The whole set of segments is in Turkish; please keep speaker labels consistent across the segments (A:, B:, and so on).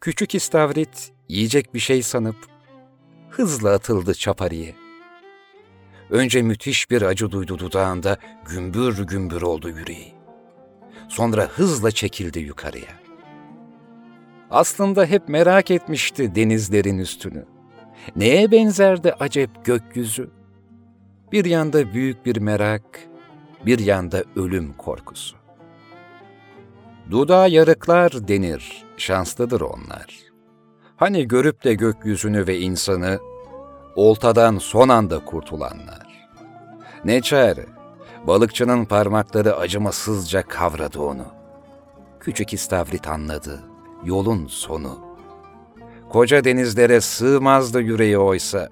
A: Küçük istavrit yiyecek bir şey sanıp hızla atıldı çapariye. Önce müthiş bir acı duydu dudağında, gümbür gümbür oldu yüreği. Sonra hızla çekildi yukarıya. Aslında hep merak etmişti denizlerin üstünü. Neye benzerdi acep gökyüzü? Bir yanda büyük bir merak, bir yanda ölüm korkusu. Dudağa yarıklar denir, şanslıdır onlar. Hani görüp de gökyüzünü ve insanı, oltadan son anda kurtulanlar. Ne çare, balıkçının parmakları acımasızca kavradı onu. Küçük istavrit anladı, yolun sonu. Koca denizlere sığmazdı yüreği oysa,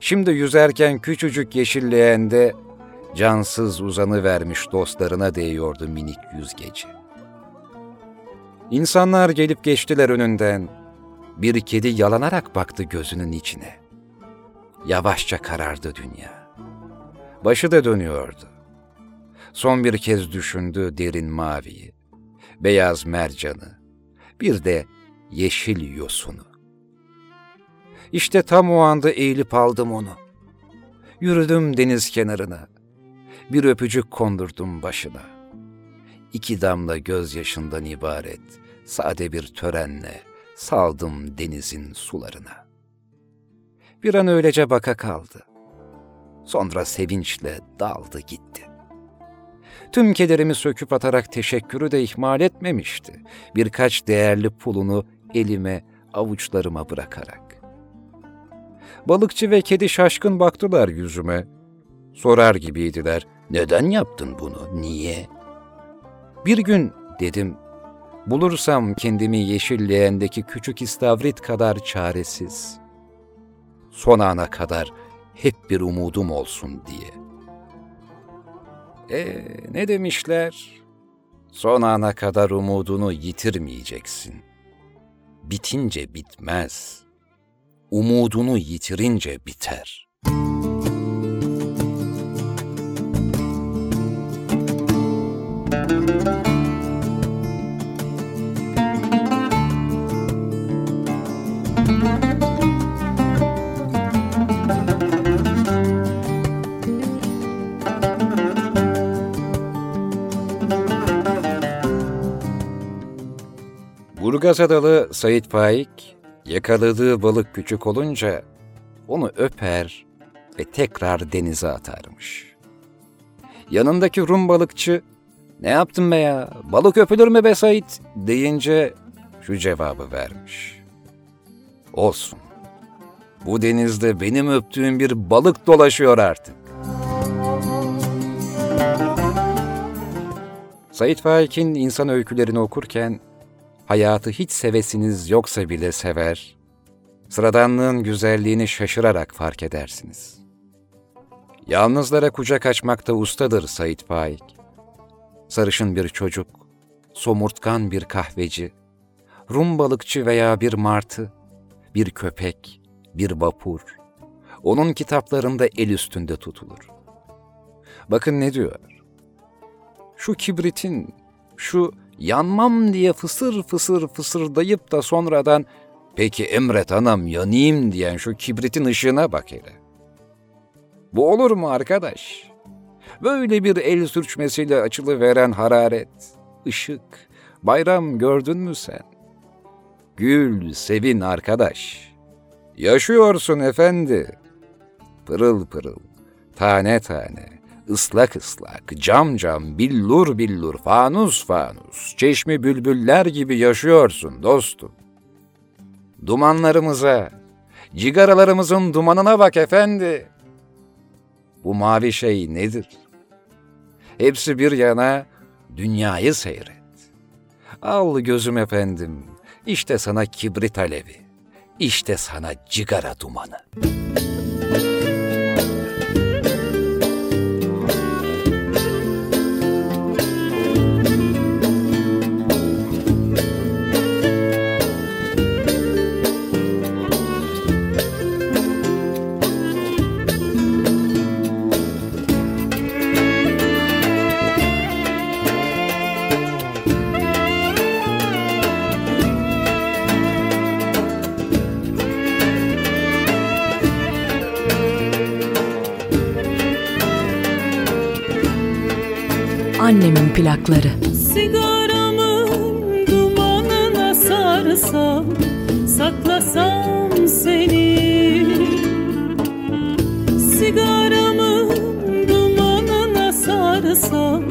A: şimdi yüzerken küçücük yeşilleğende cansız uzanı vermiş dostlarına değiyordu minik yüzgeci. İnsanlar gelip geçtiler önünden. Bir kedi yalanarak baktı gözünün içine. Yavaşça karardı dünya. Başı da dönüyordu. Son bir kez düşündü derin maviyi, beyaz mercanı, bir de yeşil yosunu. İşte tam o anda eğilip aldım onu. Yürüdüm deniz kenarına. Bir öpücük kondurdum başına. İki damla gözyaşından ibaret sade bir törenle saldım denizin sularına. Bir an öylece baka kaldı. Sonra sevinçle daldı gitti. Tüm kederimi söküp atarak teşekkürü de ihmal etmemişti. Birkaç değerli pulunu elime, avuçlarıma bırakarak. Balıkçı ve kedi şaşkın baktılar yüzüme. Sorar gibiydiler, neden yaptın bunu, niye? Bir gün dedim, bulursam kendimi yeşilleğendeki küçük istavrit kadar çaresiz. Son ana kadar hep bir umudum olsun diye.'' E ne demişler? Son ana kadar umudunu yitirmeyeceksin. Bitince bitmez. Umudunu yitirince biter.'' Burgaz Adalı Sayit Faik, yakaladığı balık küçük olunca onu öper ve tekrar denize atarmış. Yanındaki Rum balıkçı, ne yaptın be ya, balık öpülür mü be Sayit deyince şu cevabı vermiş. Olsun, bu denizde benim öptüğüm bir balık dolaşıyor artık. Sayit Faik'in insan öykülerini okurken hayatı hiç sevesiniz yoksa bile sever, sıradanlığın güzelliğini şaşırarak fark edersiniz. Yalnızlara kucak açmakta ustadır Said Faik. Sarışın bir çocuk, somurtkan bir kahveci, Rum balıkçı veya bir martı, bir köpek, bir vapur, onun kitaplarında el üstünde tutulur. Bakın ne diyor? Şu kibritin, şu yanmam diye fısır fısır fısırdayıp da sonradan peki emret anam yanayım diyen şu kibritin ışığına bak hele. Bu olur mu arkadaş? Böyle bir el sürçmesiyle açılıveren hararet, ışık, bayram gördün mü sen? Gül, sevin arkadaş. Yaşıyorsun efendi. Pırıl pırıl, tane tane, ıslak ıslak, cam cam, billur billur, fanus fanus, çeşmi bülbüller gibi yaşıyorsun dostum. Dumanlarımıza, cigaralarımızın dumanına bak efendi. Bu mavi şey nedir? Hepsi bir yana dünyayı seyret. Al gözüm efendim, işte sana kibrit alevi, işte sana cigara dumanı.''
B: Annemin plakları.
C: Sigaramın dumanına sarsam, saklasam seni. Sigaramın dumanına sarsam,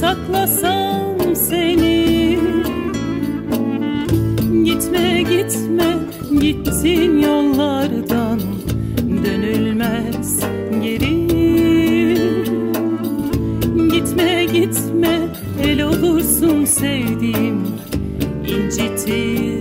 C: saklasam seni. Gitme gitme gittin yollardan el olursun sevdiğim incitir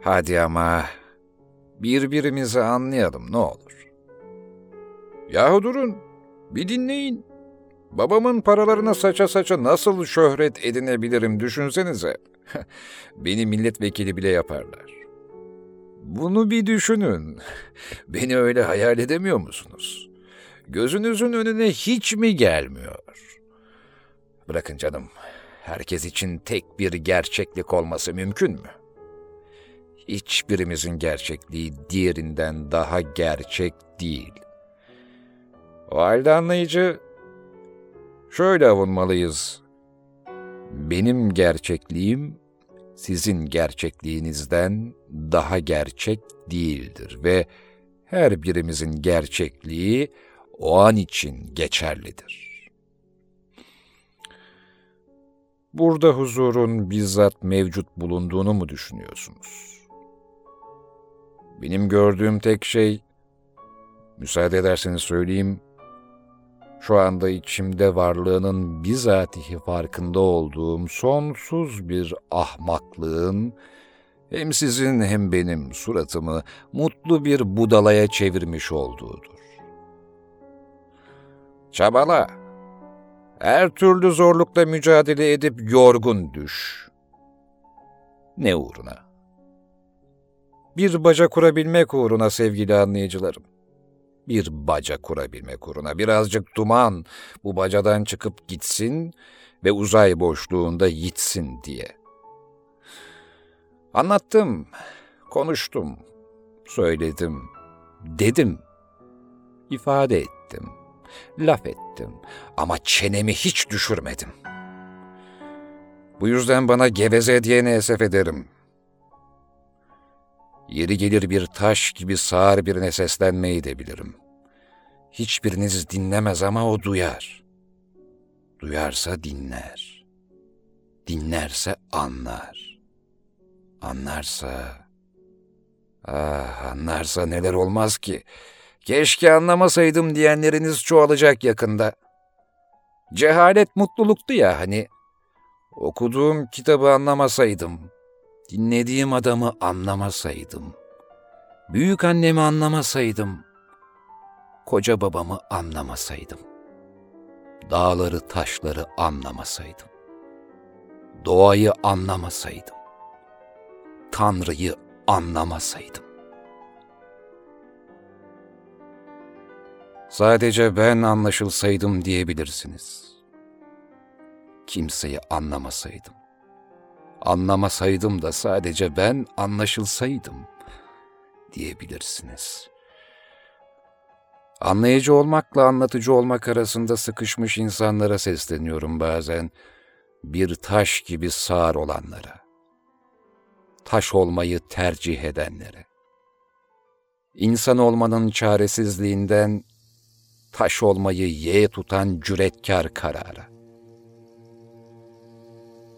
A: Hadi ama birbirimizi anlayalım ne olur. Yahu durun, bir dinleyin. Babamın paralarına saça saça nasıl şöhret edinebilirim düşünsenize. Beni milletvekili bile yaparlar. Bunu bir düşünün. Beni öyle hayal edemiyor musunuz? Gözünüzün önüne hiç mi gelmiyor? Bırakın canım, herkes için tek bir gerçeklik olması mümkün mü? Hiçbirimizin gerçekliği diğerinden daha gerçek değil. O halde anlayıcı şöyle avunmalıyız. Benim gerçekliğim sizin gerçekliğinizden daha gerçek değildir ve her birimizin gerçekliği o an için geçerlidir. Burada huzurun bizzat mevcut bulunduğunu mu düşünüyorsunuz? Benim gördüğüm tek şey, müsaade ederseniz söyleyeyim, şu anda içimde varlığının bizatihi farkında olduğum sonsuz bir ahmaklığın hem sizin hem benim suratımı mutlu bir budalaya çevirmiş olduğudur. Çabala. Her türlü zorlukla mücadele edip yorgun düş. Ne uğruna? Bir baca kurabilmek uğruna sevgili anlayıcılarım. Bir baca kurabilmek uğruna birazcık duman bu bacadan çıkıp gitsin ve uzay boşluğunda yitsin diye. Anlattım, konuştum, söyledim, dedim, ifade ettim, laf ettim ama çenemi hiç düşürmedim. Bu yüzden bana geveze diyene esef ederim. Yeri gelir bir taş gibi sağır birine seslenmeyi de bilirim. Hiçbiriniz dinlemez ama o duyar. Duyarsa dinler. Dinlerse anlar. Anlarsa... Ah anlarsa neler olmaz ki. Keşke anlamasaydım diyenleriniz çoğalacak yakında. Cehalet mutluluktu ya hani. Okuduğum kitabı anlamasaydım, dinlediğim adamı anlamasaydım, büyük annemi anlamasaydım, koca babamı anlamasaydım, dağları taşları anlamasaydım, doğayı anlamasaydım, Tanrı'yı anlamasaydım. Sadece ben anlaşılsaydım diyebilirsiniz. Kimseyi anlamasaydım. Anlamasaydım da sadece ben anlaşılsaydım diyebilirsiniz. Anlayıcı olmakla anlatıcı olmak arasında sıkışmış insanlara sesleniyorum bazen. Bir taş gibi sağır olanlara. Taş olmayı tercih edenlere. İnsan olmanın çaresizliğinden taş olmayı yeğe tutan cüretkar karara.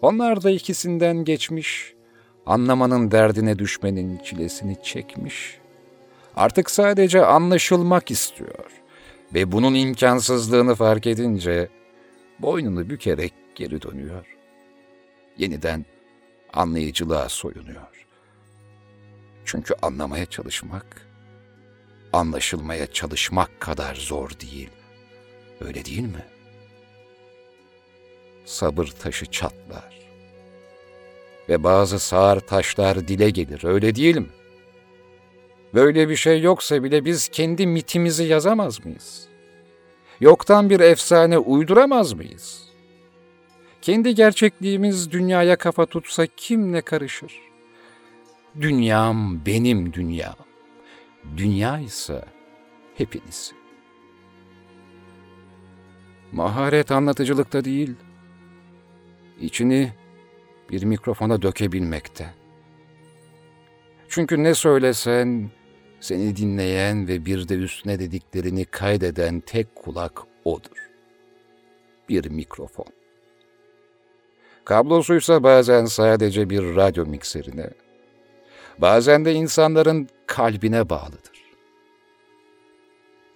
A: Onlar da ikisinden geçmiş, anlamanın derdine düşmenin çilesini çekmiş. Artık sadece anlaşılmak istiyor ve bunun imkansızlığını fark edince boynunu bükerek geri dönüyor. Yeniden anlayıcılığa soyunuyor. Çünkü anlamaya çalışmak, anlaşılmaya çalışmak kadar zor değil. Öyle değil mi? Sabır taşı çatlar. Ve bazı sağır taşlar dile gelir, öyle değil mi? Böyle bir şey yoksa bile biz kendi mitimizi yazamaz mıyız? Yoktan bir efsane uyduramaz mıyız? Kendi gerçekliğimiz dünyaya kafa tutsa kim ne karışır? Dünyam benim dünyam. Dünya ise hepiniz. Maharet anlatıcılıkta değil, içini bir mikrofona dökebilmekte. Çünkü ne söylesen seni dinleyen ve bir de üstüne dediklerini kaydeden tek kulak odur. Bir mikrofon. Kablosuysa bazen sadece bir radyo mikserine, bazen de insanların kalbine bağlıdır.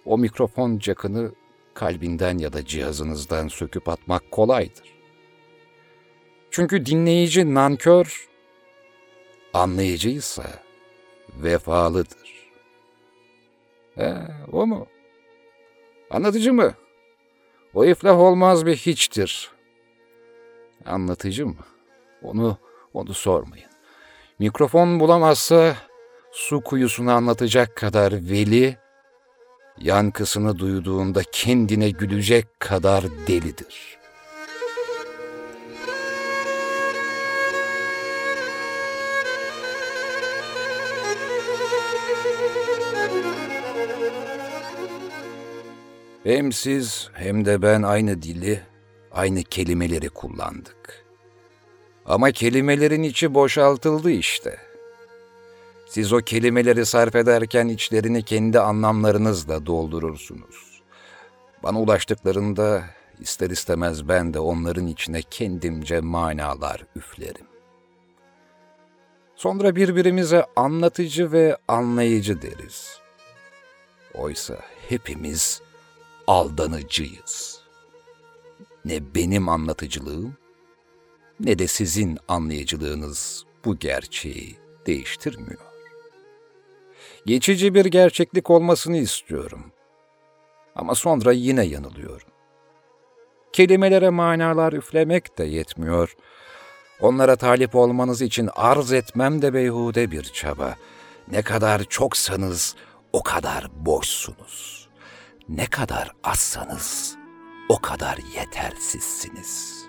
A: O mikrofon cakını kalbinden ya da cihazınızdan söküp atmak kolaydır. Çünkü dinleyici nankör, anlayıcıysa vefalıdır. He, o mu? Anlatıcı mı? O iflah olmaz bir hiçtir. Anlatıcı mı? Onu, onu sormayın. Mikrofon bulamazsa su kuyusunu anlatacak kadar veli, yankısını duyduğunda kendine gülecek kadar delidir. Hem siz hem de ben aynı dili, aynı kelimeleri kullandık. Ama kelimelerin içi boşaltıldı işte. Siz o kelimeleri sarf ederken içlerini kendi anlamlarınızla doldurursunuz. Bana ulaştıklarında ister istemez ben de onların içine kendimce manalar üflerim. Sonra birbirimize anlatıcı ve anlayıcı deriz. Oysa hepimiz aldanıcıyız. Ne benim anlatıcılığım ne de sizin anlayıcılığınız bu gerçeği değiştirmiyor. Geçici bir gerçeklik olmasını istiyorum. Ama sonra yine yanılıyorum. Kelimelere manalar üflemek de yetmiyor. Onlara talip olmanız için arz etmem de beyhude bir çaba. Ne kadar çoksanız o kadar boşsunuz. Ne kadar azsanız o kadar yetersizsiniz.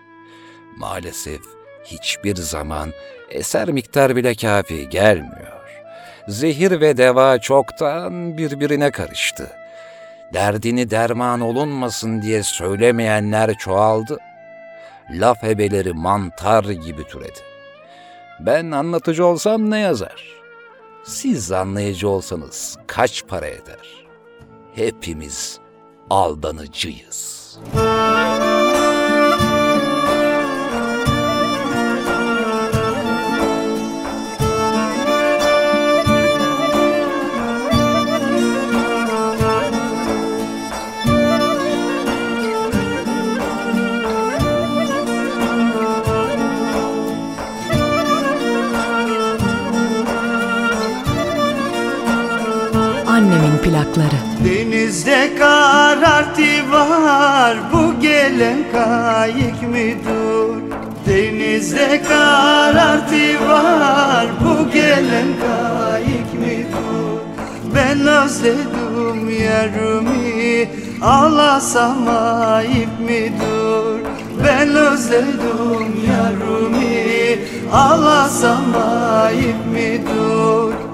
A: Maalesef hiçbir zaman eser miktar bile kafi gelmiyor. Zehir ve deva çoktan birbirine karıştı. Derdini derman olunmasın diye söylemeyenler çoğaldı. Laf ebeleri mantar gibi türedi. Ben anlatıcı olsam ne yazar? Siz anlayıcı olsanız kaç para eder? Hepimiz aldanıcıyız.
B: Annemin plakları.
D: Denizde karartı var bu gelen kayık müdür? Denizde karartı var bu gelen kayık müdür? Ben özledim yarımı ağlasam ayıp müdür? Ben özledim yarımı ağlasam ayıp müdür?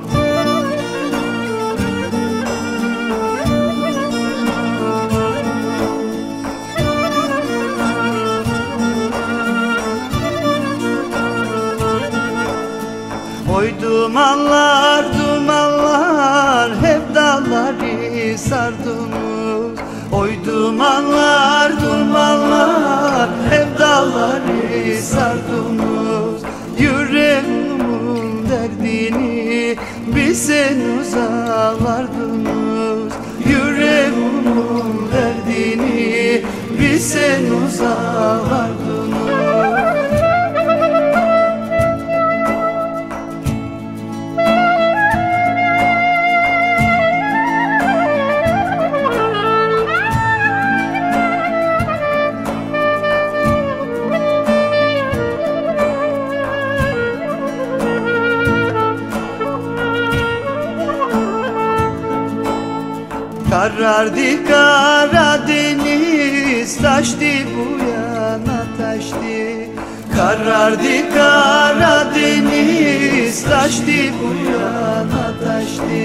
D: Dumanlar dumanlar hep dalları sardınız Oy dumanlar dumanlar hep dalları sardınız Yüreğimin derdini bilseniz ağlardınız Yüreğimin derdini bilseniz ağlardınız Karardı Karadeniz taştı bu yana taştı. Karardı Karadeniz taştı bu yana taştı.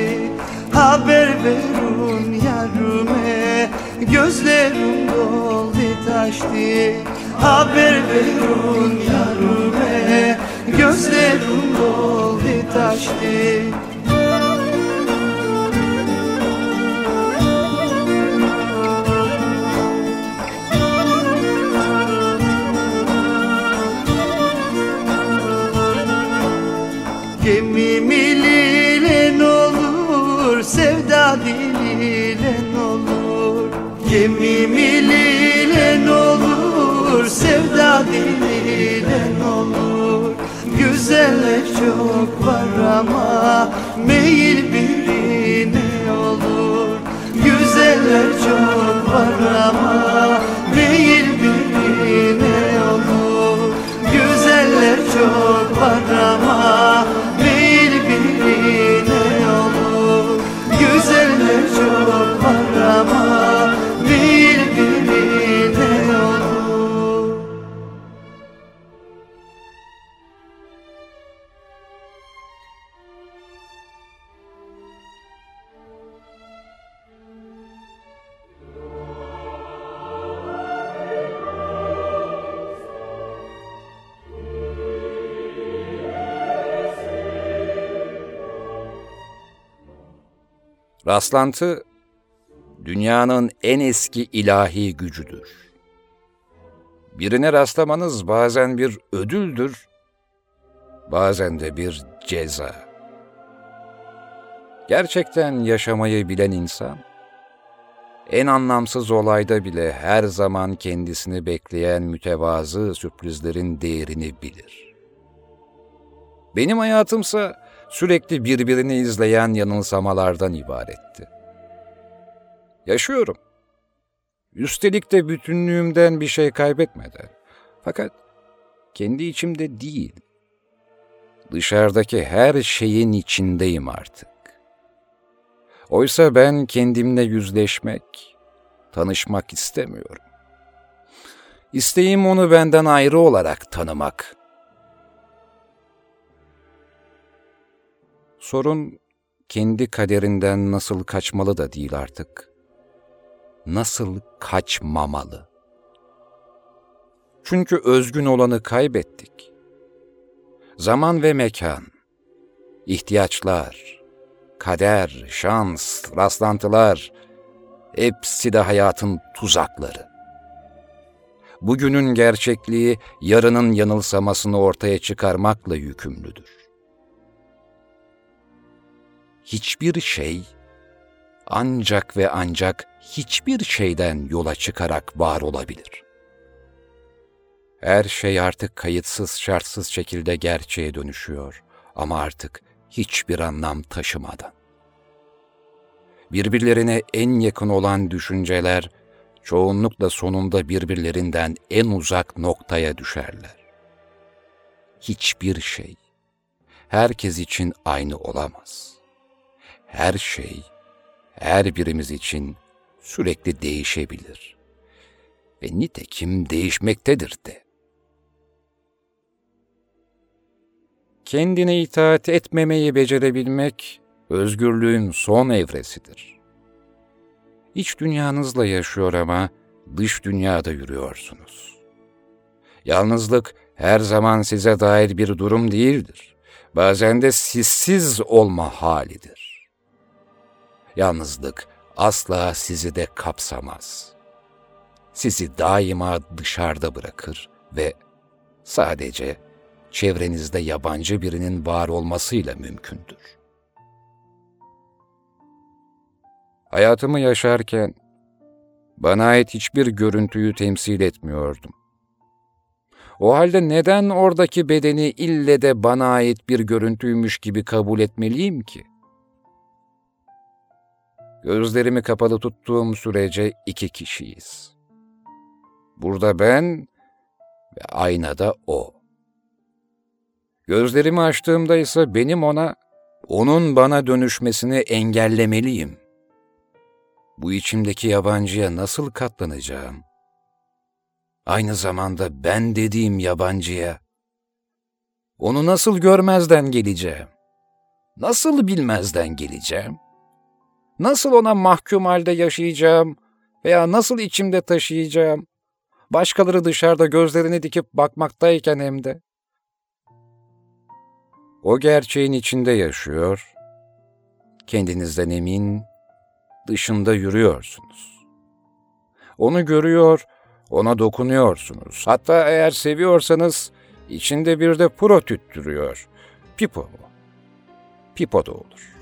D: Haber verun yarime gözlerim doldu taştı. Haber verun yarime gözlerim doldu taştı dililen olur. Gemimi lilen olur, sevda dililen olur. Güzeller çok var ama meyil birine olur. Güzeller çok var ama meyil birine olur. Güzeller çok var ama
A: Rastlantı, dünyanın en eski ilahi gücüdür. Birine rastlamanız bazen bir ödüldür, bazen de bir ceza. Gerçekten yaşamayı bilen insan, en anlamsız olayda bile her zaman kendisini bekleyen mütevazı sürprizlerin değerini bilir. Benim hayatımsa sürekli birbirini izleyen yanılsamalardan ibaretti. Yaşıyorum. Üstelik de bütünlüğümden bir şey kaybetmeden. Fakat kendi içimde değil. Dışarıdaki her şeyin içindeyim artık. Oysa ben kendimle yüzleşmek, tanışmak istemiyorum. İsteğim onu benden ayrı olarak tanımak. Sorun kendi kaderinden nasıl kaçmalı da değil artık. Nasıl kaçmamalı? Çünkü özgün olanı kaybettik. Zaman ve mekan, ihtiyaçlar, kader, şans, rastlantılar, hepsi de hayatın tuzakları. Bugünün gerçekliği yarının yanılsamasını ortaya çıkarmakla yükümlüdür. Hiçbir şey ancak ve ancak hiçbir şeyden yola çıkarak var olabilir. Her şey artık kayıtsız şartsız şekilde gerçeğe dönüşüyor ama artık hiçbir anlam taşımadan. Birbirlerine en yakın olan düşünceler çoğunlukla sonunda birbirlerinden en uzak noktaya düşerler. Hiçbir şey herkes için aynı olamaz. Her şey her birimiz için sürekli değişebilir ve nitekim değişmektedir de. Kendine itaat etmemeyi becerebilmek özgürlüğün son evresidir. İç dünyanızla yaşıyor ama dış dünyada yürüyorsunuz. Yalnızlık her zaman size dair bir durum değildir. Bazen de sizsiz olma halidir. Yalnızlık asla sizi de kapsamaz. Sizi daima dışarıda bırakır ve sadece çevrenizde yabancı birinin var olmasıyla mümkündür. Hayatımı yaşarken bana ait hiçbir görüntüyü temsil etmiyordum. O halde neden oradaki bedeni ille de bana ait bir görüntüymüş gibi kabul etmeliyim ki? Gözlerimi kapalı tuttuğum sürece iki kişiyiz. Burada ben ve aynada o. Gözlerimi açtığımda ise benim ona, onun bana dönüşmesini engellemeliyim. Bu içimdeki yabancıya nasıl katlanacağım? Aynı zamanda ben dediğim yabancıya. Onu nasıl görmezden geleceğim? Nasıl bilmezden geleceğim? Nasıl ona mahkum halde yaşayacağım veya nasıl içimde taşıyacağım? Başkaları dışarıda gözlerini dikip bakmaktayken hem de. O gerçeğin içinde yaşıyor, kendinizden emin, dışında yürüyorsunuz. Onu görüyor, ona dokunuyorsunuz. Hatta eğer seviyorsanız içinde bir de pro tüttürüyor. Pipo mu? Pipo da olur.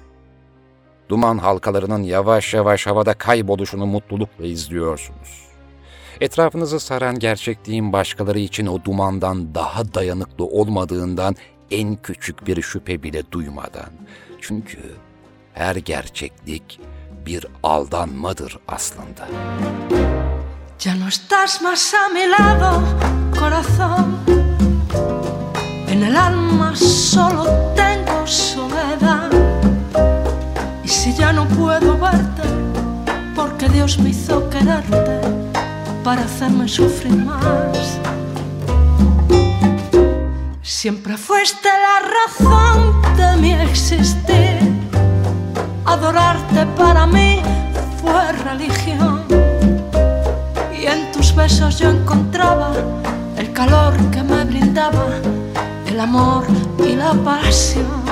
A: Duman halkalarının yavaş yavaş havada kayboluşunu mutlulukla izliyorsunuz. Etrafınızı saran gerçekliğin başkaları için o dumandan daha dayanıklı olmadığından en küçük bir şüphe bile duymadan. Çünkü her gerçeklik bir aldanmadır aslında.
E: Ya no estás más a mi lado, corazón. En el alma Me hizo quererte para hacerme sufrir más. Siempre fuiste la razón de mi existir. Adorarte para mí fue religión. Y en tus besos yo encontraba el calor que me brindaba el amor y la pasión.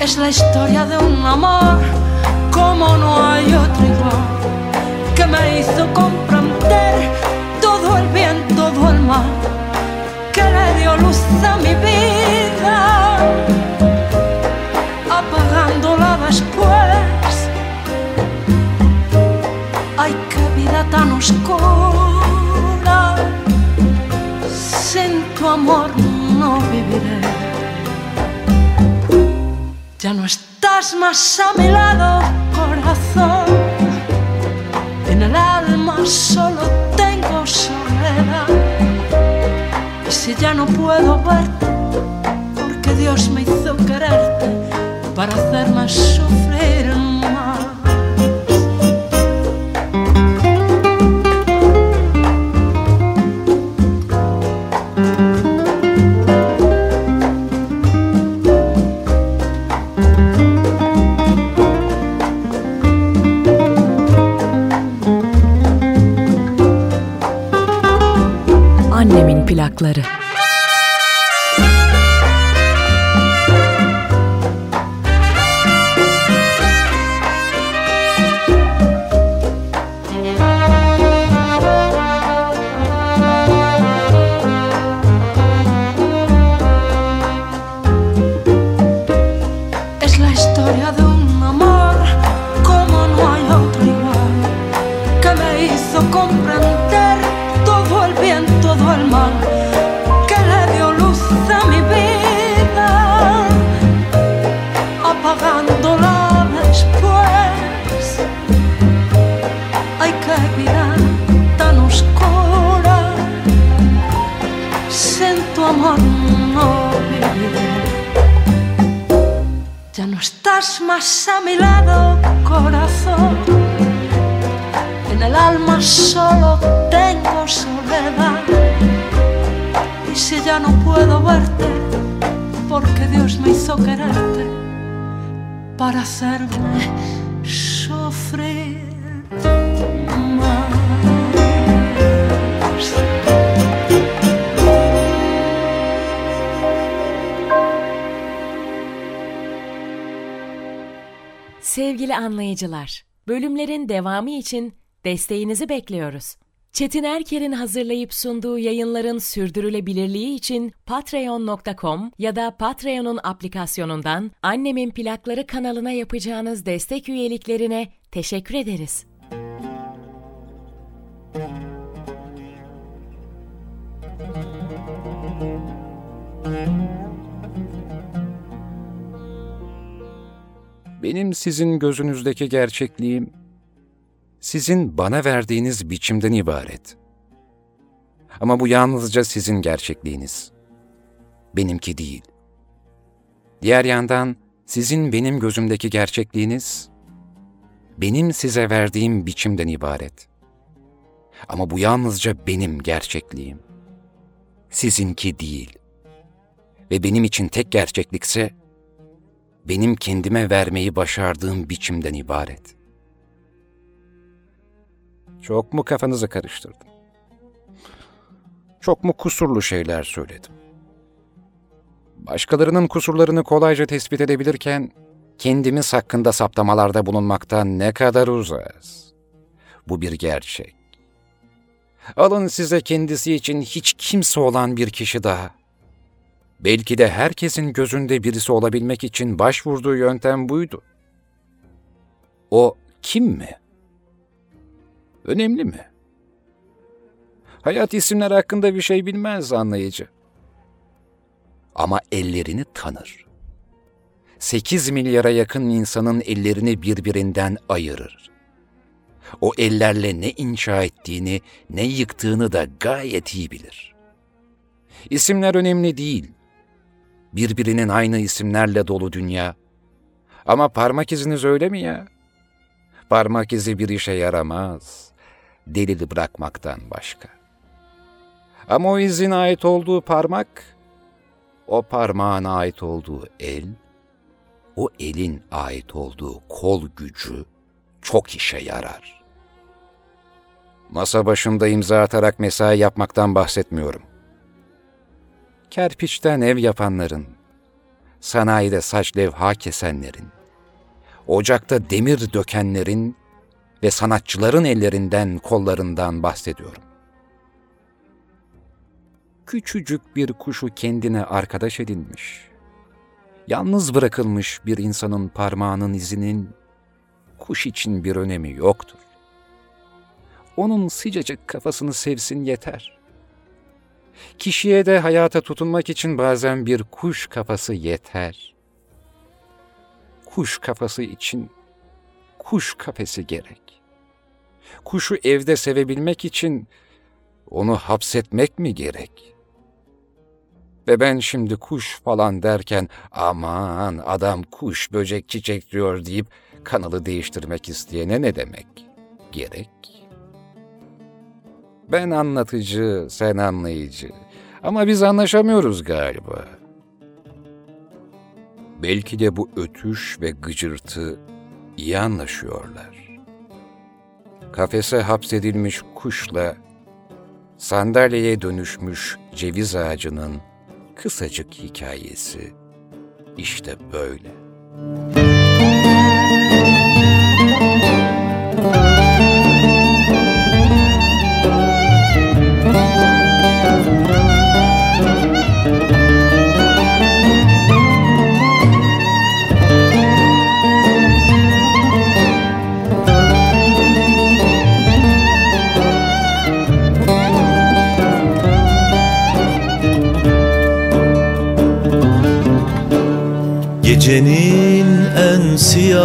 E: Es la historia de un amor como no hay otro igual, que me hizo comprender todo el bien, todo el mal, que le dio luz a mi vida, apagándola después. Ay, qué vida tan oscura, sin tu amor no viviré. Ya no estás más a mi lado, En el alma solo tengo soledad. Y si ya no puedo verte, porque Dios me hizo quererte para hacerme sufrir
B: Annemin
F: Sevgili anlayıcılar, bölümlerin devamı için desteğinizi bekliyoruz. Çetin Erker'in hazırlayıp sunduğu yayınların sürdürülebilirliği için patreon.com ya da Patreon'un aplikasyonundan Annemin Plakları kanalına yapacağınız destek üyeliklerine teşekkür ederiz.
A: Benim sizin gözünüzdeki gerçekliğim, sizin bana verdiğiniz biçimden ibaret. Ama bu yalnızca sizin gerçekliğiniz. Benimki değil. Diğer yandan sizin benim gözümdeki gerçekliğiniz, benim size verdiğim biçimden ibaret. Ama bu yalnızca benim gerçekliğim. Sizinki değil. Ve benim için tek gerçeklikse, benim kendime vermeyi başardığım biçimden ibaret. Çok mu kafanızı karıştırdım? Çok mu kusurlu şeyler söyledim? Başkalarının kusurlarını kolayca tespit edebilirken, kendimiz hakkında saptamalarda bulunmaktan ne kadar uzağız. Bu bir gerçek. Alın size kendisi için hiç kimse olan bir kişi daha. Belki de herkesin gözünde birisi olabilmek için başvurduğu yöntem buydu. O kim mi? Önemli mi? Hayat isimler hakkında bir şey bilmez anlayıcı. Ama ellerini tanır. Sekiz milyara yakın insanın ellerini birbirinden ayırır. O ellerle ne inşa ettiğini, ne yıktığını da gayet iyi bilir. İsimler önemli değil birbirinin aynı isimlerle dolu dünya. Ama parmak iziniz öyle mi ya? Parmak izi bir işe yaramaz. Delili bırakmaktan başka. Ama o izin ait olduğu parmak, o parmağın ait olduğu el, o elin ait olduğu kol gücü çok işe yarar. Masa başında imza atarak mesai yapmaktan bahsetmiyorum kerpiçten ev yapanların, sanayide saç levha kesenlerin, ocakta demir dökenlerin ve sanatçıların ellerinden, kollarından bahsediyorum. Küçücük bir kuşu kendine arkadaş edinmiş, yalnız bırakılmış bir insanın parmağının izinin kuş için bir önemi yoktur. Onun sıcacık kafasını sevsin yeter.'' Kişiye de hayata tutunmak için bazen bir kuş kafası yeter. kuş kafası için kuş kafesi gerek. Kuşu evde sevebilmek için onu hapsetmek mi gerek? Ve ben şimdi kuş falan derken aman adam kuş böcek çiçek diyor deyip kanalı değiştirmek isteyene ne demek? Gerek. Ben anlatıcı, sen anlayıcı. Ama biz anlaşamıyoruz galiba. Belki de bu ötüş ve gıcırtı iyi anlaşıyorlar. Kafese hapsedilmiş kuşla sandalyeye dönüşmüş ceviz ağacının kısacık hikayesi işte böyle.
G: Gecenin en siyahında.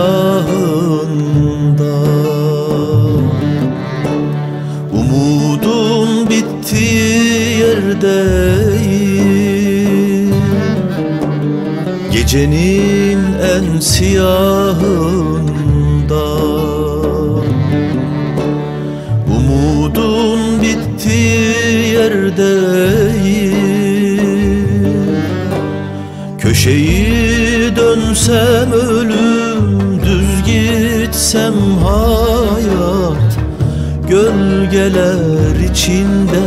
G: Umudun bittiği yerdeyim. Gecenin en siyahında. Umudun bittiği yerdeyim. Köşeyi dönsem ölüm Düz gitsem hayat. Gölgeler içinde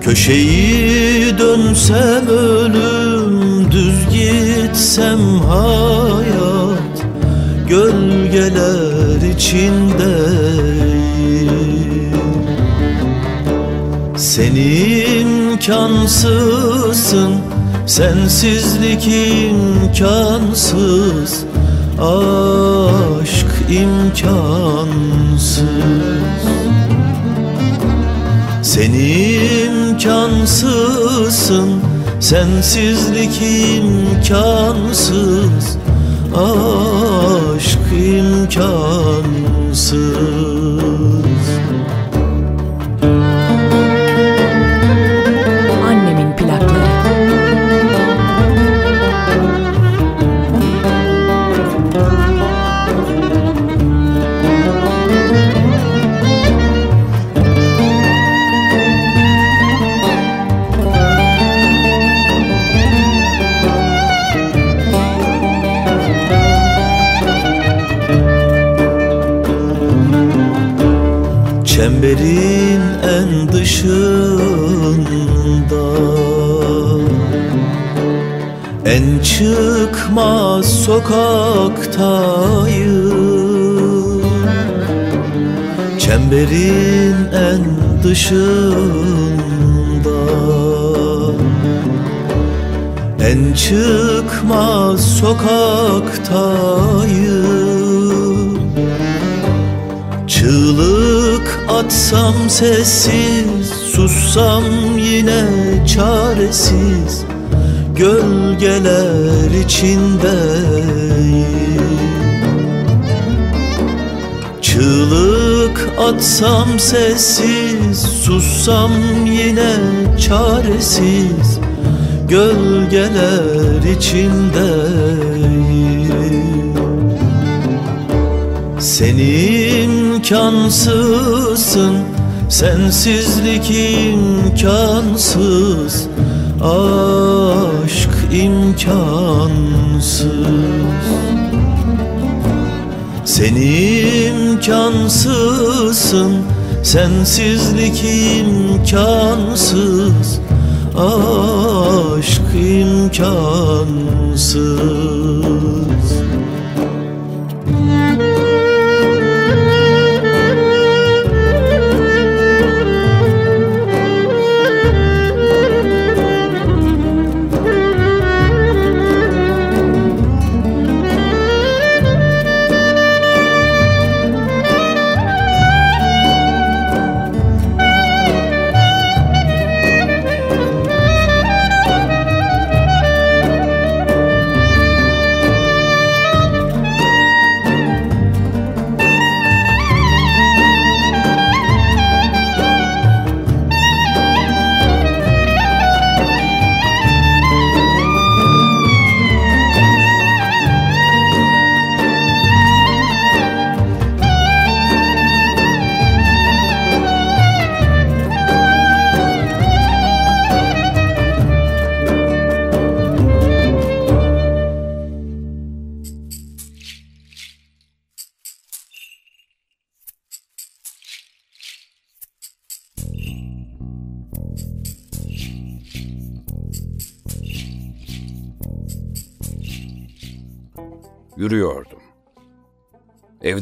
G: Köşeyi dönsem ölüm Düz gitsem hayat. Gölgeler içinde. Sen imkansızsın. Sensizlik imkansız. Aşk imkansız. Sen imkansızsın. Sensizlik imkansız. Aşk imkansız Çemberin en dışında. En çıkmaz sokaktayım. Çemberin en dışında. En çıkmaz sokaktayım. Çığlık atsam sessiz Sussam yine çaresiz. Gölgeler içindeyim. Çığlık atsam sessiz Sussam yine çaresiz. Gölgeler içindeyim. Sen imkansızsın. Sensizlik imkansız. Aşk imkansız. Sen imkansızsın. Sensizlik imkansız. Aşk imkansız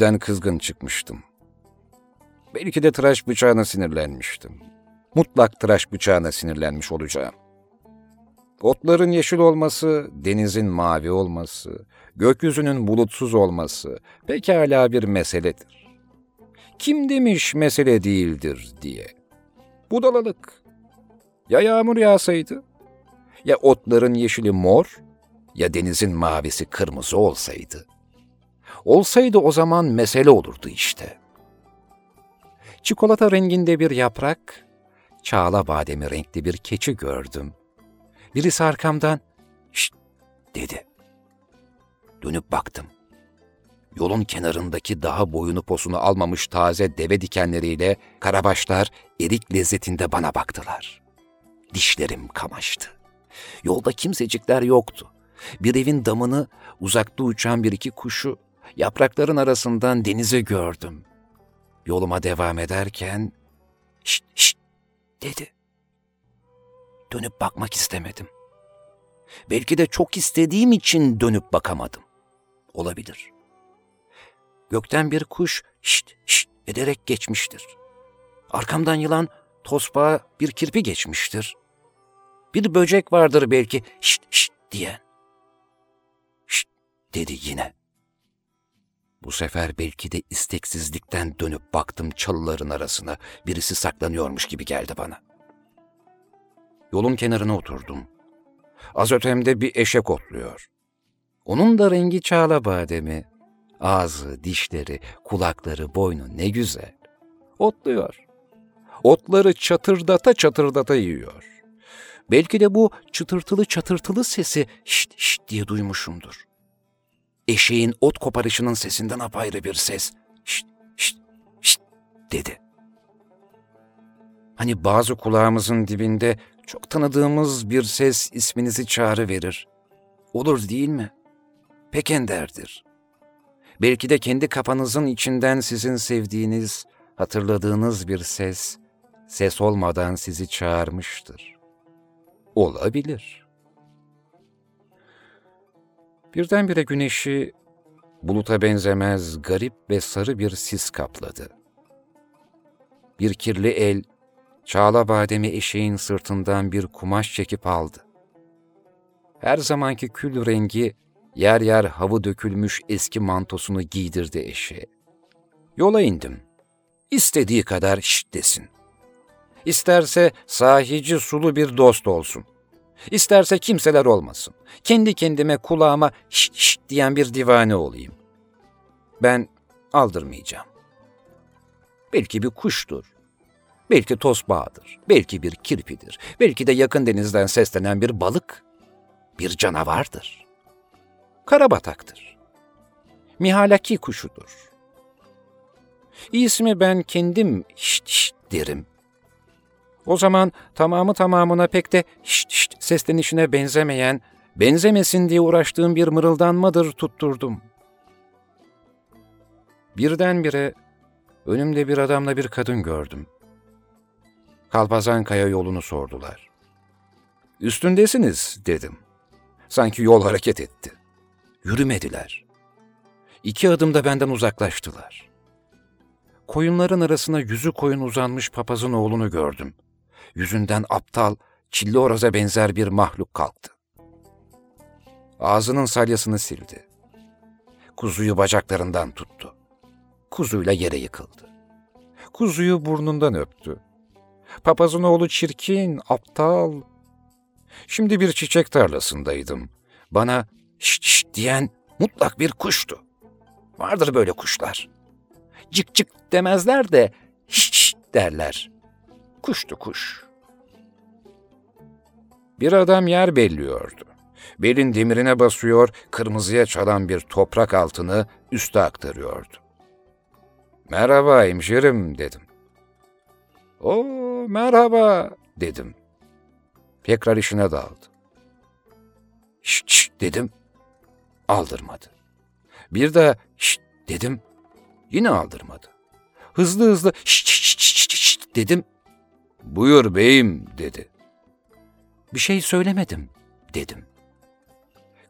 A: Evden kızgın çıkmıştım. Belki de tıraş bıçağına sinirlenmiştim. Mutlak tıraş bıçağına sinirlenmiş olacağım. Otların yeşil olması, denizin mavi olması, gökyüzünün bulutsuz olması pekala bir meseledir. Kim demiş mesele değildir diye. Budalalık. Ya yağmur yağsaydı? Ya otların yeşili mor, ya denizin mavisi kırmızı olsaydı? Olsaydı o zaman mesele olurdu işte. Çikolata renginde bir yaprak, çağla bademi renkli bir keçi gördüm. Birisi arkamdan, şşt dedi. Dönüp baktım. Yolun kenarındaki daha boyunu posunu almamış taze deve dikenleriyle karabaşlar erik lezzetinde bana baktılar. Dişlerim kamaştı. Yolda kimsecikler yoktu. Bir evin damını, uzakta uçan bir iki kuşu, yaprakların arasından denize gördüm. Yoluma devam ederken, şşt şşt dedi. Dönüp bakmak istemedim. Belki de çok istediğim için dönüp bakamadım. Olabilir. Gökten bir kuş şşt şşt ederek geçmiştir. Arkamdan yılan tosbağa bir kirpi geçmiştir. Bir böcek vardır belki şşt şşt diyen. Şşt dedi yine. Bu sefer belki de isteksizlikten dönüp baktım çalıların arasına. Birisi saklanıyormuş gibi geldi bana. Yolun kenarına oturdum. Az ötemde bir eşek otluyor. Onun da rengi çağla bademi. Ağzı, dişleri, kulakları, boynu ne güzel. Otluyor. Otları çatırdata çatırdata yiyor. Belki de bu çıtırtılı çatırtılı sesi şşt şşt diye duymuşumdur. Eşeğin ot koparışının sesinden apayrı bir ses. Şşt şşt şşt dedi. Hani bazı kulağımızın dibinde çok tanıdığımız bir ses isminizi çağrı verir. Olur değil mi? Pek enderdir. Belki de kendi kafanızın içinden sizin sevdiğiniz, hatırladığınız bir ses, ses olmadan sizi çağırmıştır. Olabilir. Birdenbire güneşi buluta benzemez garip ve sarı bir sis kapladı. Bir kirli el Çağla bademi eşeğin sırtından bir kumaş çekip aldı. Her zamanki kül rengi yer yer havı dökülmüş eski mantosunu giydirdi eşeğe. Yola indim. İstediği kadar şşt desin. İsterse sahici sulu bir dost olsun. İsterse kimseler olmasın. Kendi kendime kulağıma şşt şşt diyen bir divane olayım. Ben aldırmayacağım. Belki bir kuştur, Belki tosbağadır, belki bir kirpidir, belki de yakın denizden seslenen bir balık, bir canavardır. Karabataktır. Mihalaki kuşudur. İsmi ben kendim şşt şşt derim. O zaman tamamı tamamına pek de şşt şşt seslenişine benzemeyen, benzemesin diye uğraştığım bir mırıldanmadır tutturdum. Birdenbire önümde bir adamla bir kadın gördüm. Kalpazankaya yolunu sordular. Üstündesiniz dedim. Sanki yol hareket etti. Yürümediler. İki adımda benden uzaklaştılar. Koyunların arasına yüzü koyun uzanmış papazın oğlunu gördüm. Yüzünden aptal, çilli oraza benzer bir mahluk kalktı. Ağzının salyasını sildi. Kuzuyu bacaklarından tuttu. Kuzuyla yere yıkıldı. Kuzuyu burnundan öptü. Papazın oğlu çirkin, aptal. Şimdi bir çiçek tarlasındaydım. Bana şşt şşt diyen mutlak bir kuştu. Vardır böyle kuşlar. Cık cık demezler de şşt şşt derler. Kuştu kuş. Bir adam yer belliyordu. Belin demirine basıyor, kırmızıya çalan bir toprak altını üste aktarıyordu. Merhaba hemşerim dedim. O merhaba dedim. Tekrar işine daldı. Şşt şşt dedim. Aldırmadı. Bir daha şşt dedim. Yine aldırmadı. Hızlı hızlı şşt şşt şşt şşt dedim. Buyur beyim dedi. Bir şey söylemedim dedim.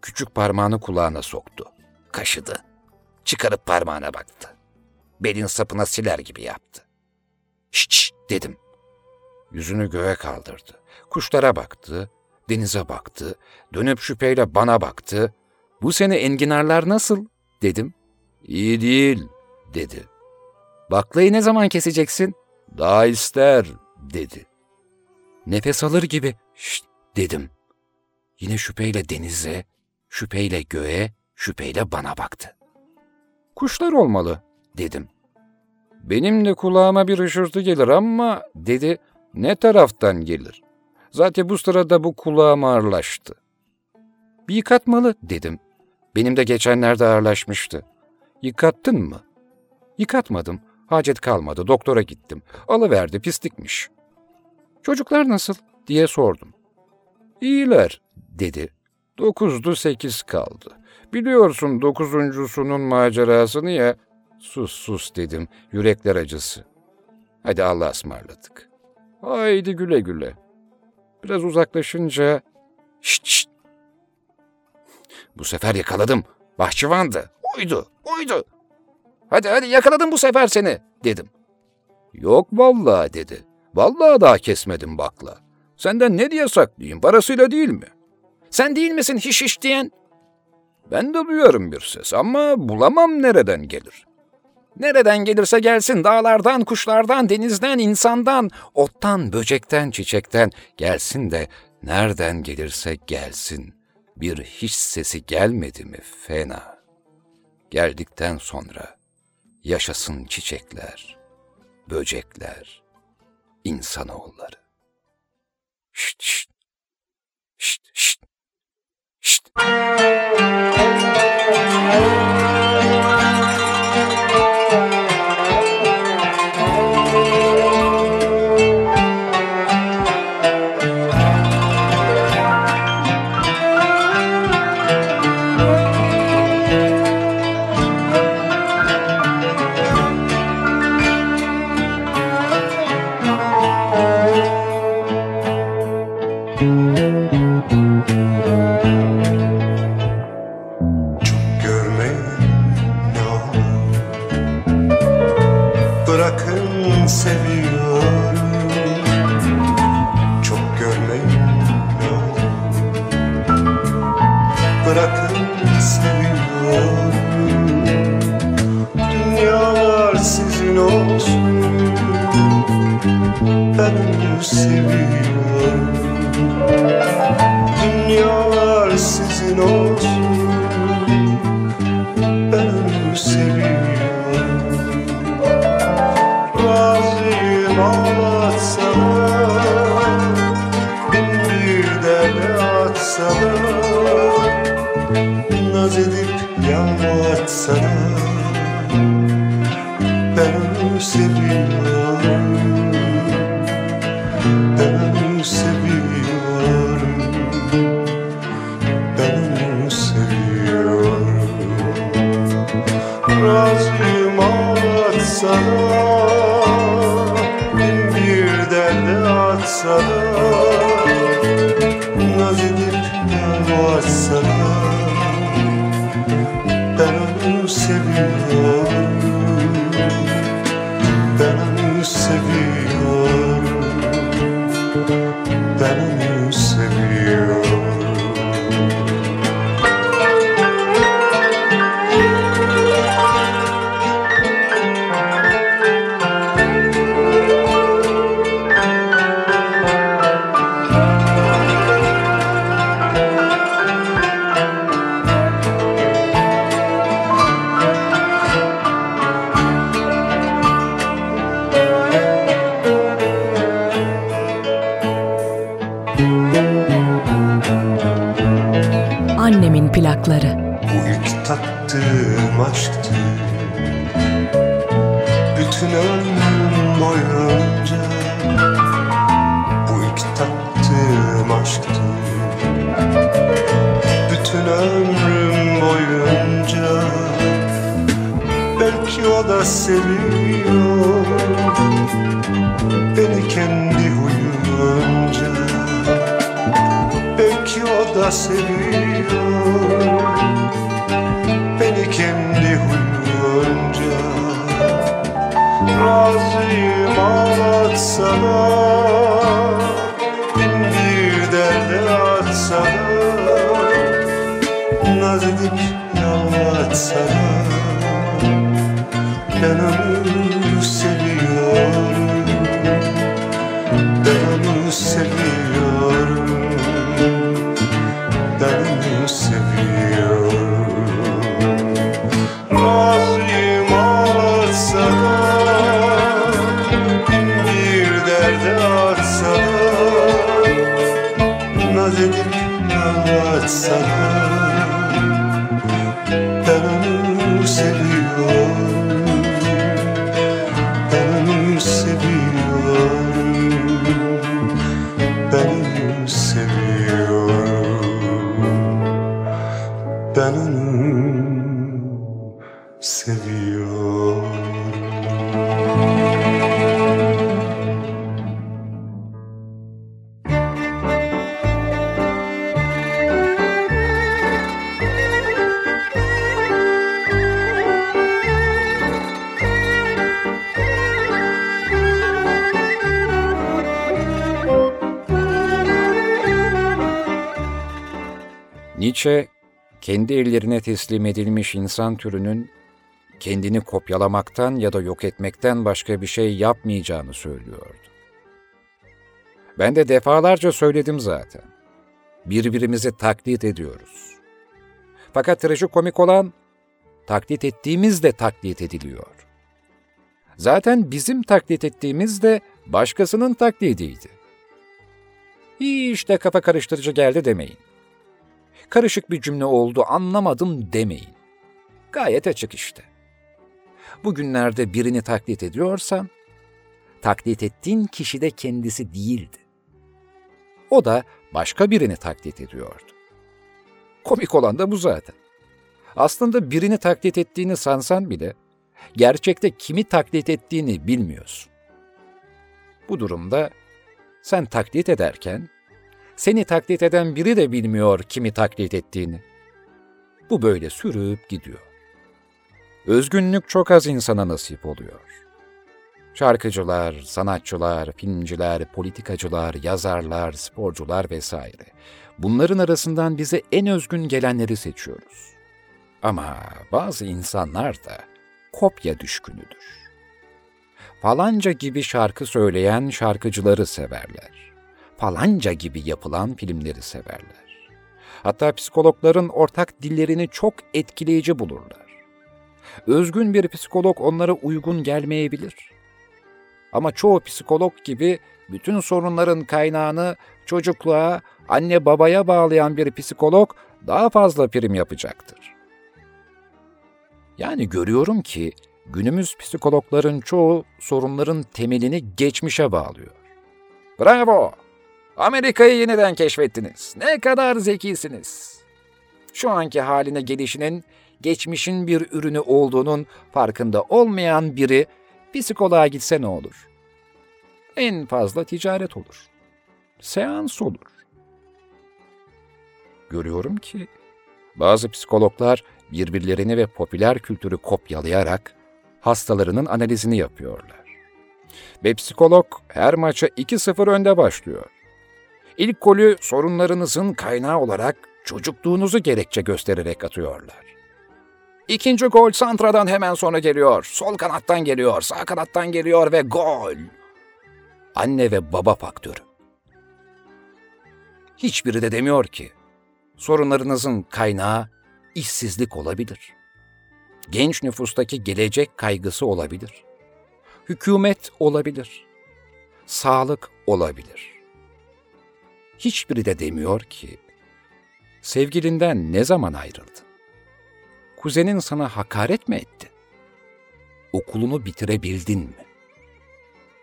A: Küçük parmağını kulağına soktu. kaşıdı. Çıkarıp parmağına baktı. Belin sapına siler gibi yaptı. Şşt dedim. Yüzünü göğe kaldırdı. Kuşlara baktı, denize baktı, dönüp şüpheyle bana baktı. Bu sene enginarlar nasıl? dedim. İyi değil, dedi. Baklayı ne zaman keseceksin? Daha ister, dedi. Nefes alır gibi, şşt, dedim. Yine şüpheyle denize, şüpheyle göğe, şüpheyle bana baktı. Kuşlar olmalı, dedim. Benim de kulağıma bir ışırtı gelir ama, dedi, ne taraftan gelir? Zaten bu sırada bu kulağım ağırlaştı. Bir yıkatmalı, dedim. Benim de geçenlerde ağırlaşmıştı. Yıkattın mı? Yıkatmadım. Hacet kalmadı. Doktora gittim. Alıverdi, pislikmiş. Çocuklar nasıl? Diye sordum. İyiler, dedi. Dokuzdu sekiz kaldı. Biliyorsun dokuzuncusunun macerasını ya. Sus sus dedim, yürekler acısı. Hadi Allah'a ısmarladık. Haydi güle güle. Biraz uzaklaşınca... Şşt şşt. Bu sefer yakaladım. Bahçıvandı. Uydu, uydu. Hadi hadi yakaladım bu sefer seni, dedim. Yok vallahi dedi. Vallahi daha kesmedim bakla. Senden ne diye saklayayım, parasıyla değil mi? Sen değil misin hiş hiş diyen? Ben de duyarım bir ses ama bulamam nereden gelir. Nereden gelirse gelsin dağlardan, kuşlardan, denizden, insandan, ottan, böcekten, çiçekten gelsin de nereden gelirse gelsin. Bir hiç sesi gelmedi mi fena. Geldikten sonra yaşasın çiçekler, böcekler, insanoğulları.
H: Шт шт. Шт шт. Шт. Onu seviyorum
B: Annemin plakları.
H: Bu ilk tattığım aşktı. Bütün ömrüm boyunca. Bu ilk tattığım aşktı. Bütün ömrüm boyunca. Belki o da seviyor da seviyor. Beni indi huyunca Razıyım ağlatsana. Bin bir derde atsana. Naz edip yalvatsana. Ben onu yalvatsana
A: kendi ellerine teslim edilmiş insan türünün kendini kopyalamaktan ya da yok etmekten başka bir şey yapmayacağını söylüyordu. Ben de defalarca söyledim zaten. Birbirimizi taklit ediyoruz. Fakat trajikomik olan, taklit ettiğimiz de taklit ediliyor. Zaten bizim taklit ettiğimiz de başkasının taklidiydi. Hiç de kafa karıştırıcı geldi demeyin karışık bir cümle oldu anlamadım demeyin. Gayet açık işte. Bugünlerde birini taklit ediyorsan, taklit ettiğin kişi de kendisi değildi. O da başka birini taklit ediyordu. Komik olan da bu zaten. Aslında birini taklit ettiğini sansan bile, gerçekte kimi taklit ettiğini bilmiyorsun. Bu durumda sen taklit ederken seni taklit eden biri de bilmiyor kimi taklit ettiğini. Bu böyle sürüp gidiyor. Özgünlük çok az insana nasip oluyor. Şarkıcılar, sanatçılar, filmciler, politikacılar, yazarlar, sporcular vesaire. Bunların arasından bize en özgün gelenleri seçiyoruz. Ama bazı insanlar da kopya düşkünüdür. Falanca gibi şarkı söyleyen şarkıcıları severler falanca gibi yapılan filmleri severler. Hatta psikologların ortak dillerini çok etkileyici bulurlar. Özgün bir psikolog onlara uygun gelmeyebilir. Ama çoğu psikolog gibi bütün sorunların kaynağını çocukluğa, anne babaya bağlayan bir psikolog daha fazla prim yapacaktır. Yani görüyorum ki günümüz psikologların çoğu sorunların temelini geçmişe bağlıyor. Bravo! Amerika'yı yeniden keşfettiniz. Ne kadar zekisiniz. Şu anki haline gelişinin geçmişin bir ürünü olduğunun farkında olmayan biri psikoloğa gitse ne olur? En fazla ticaret olur. Seans olur. Görüyorum ki bazı psikologlar birbirlerini ve popüler kültürü kopyalayarak hastalarının analizini yapıyorlar. Ve psikolog her maça 2-0 önde başlıyor. İlk golü sorunlarınızın kaynağı olarak çocukluğunuzu gerekçe göstererek atıyorlar. İkinci gol Santra'dan hemen sonra geliyor. Sol kanattan geliyor, sağ kanattan geliyor ve gol. Anne ve baba faktörü. Hiçbiri de demiyor ki sorunlarınızın kaynağı işsizlik olabilir. Genç nüfustaki gelecek kaygısı olabilir. Hükümet olabilir. Sağlık olabilir hiçbiri de demiyor ki, sevgilinden ne zaman ayrıldın? Kuzenin sana hakaret mi etti? Okulunu bitirebildin mi?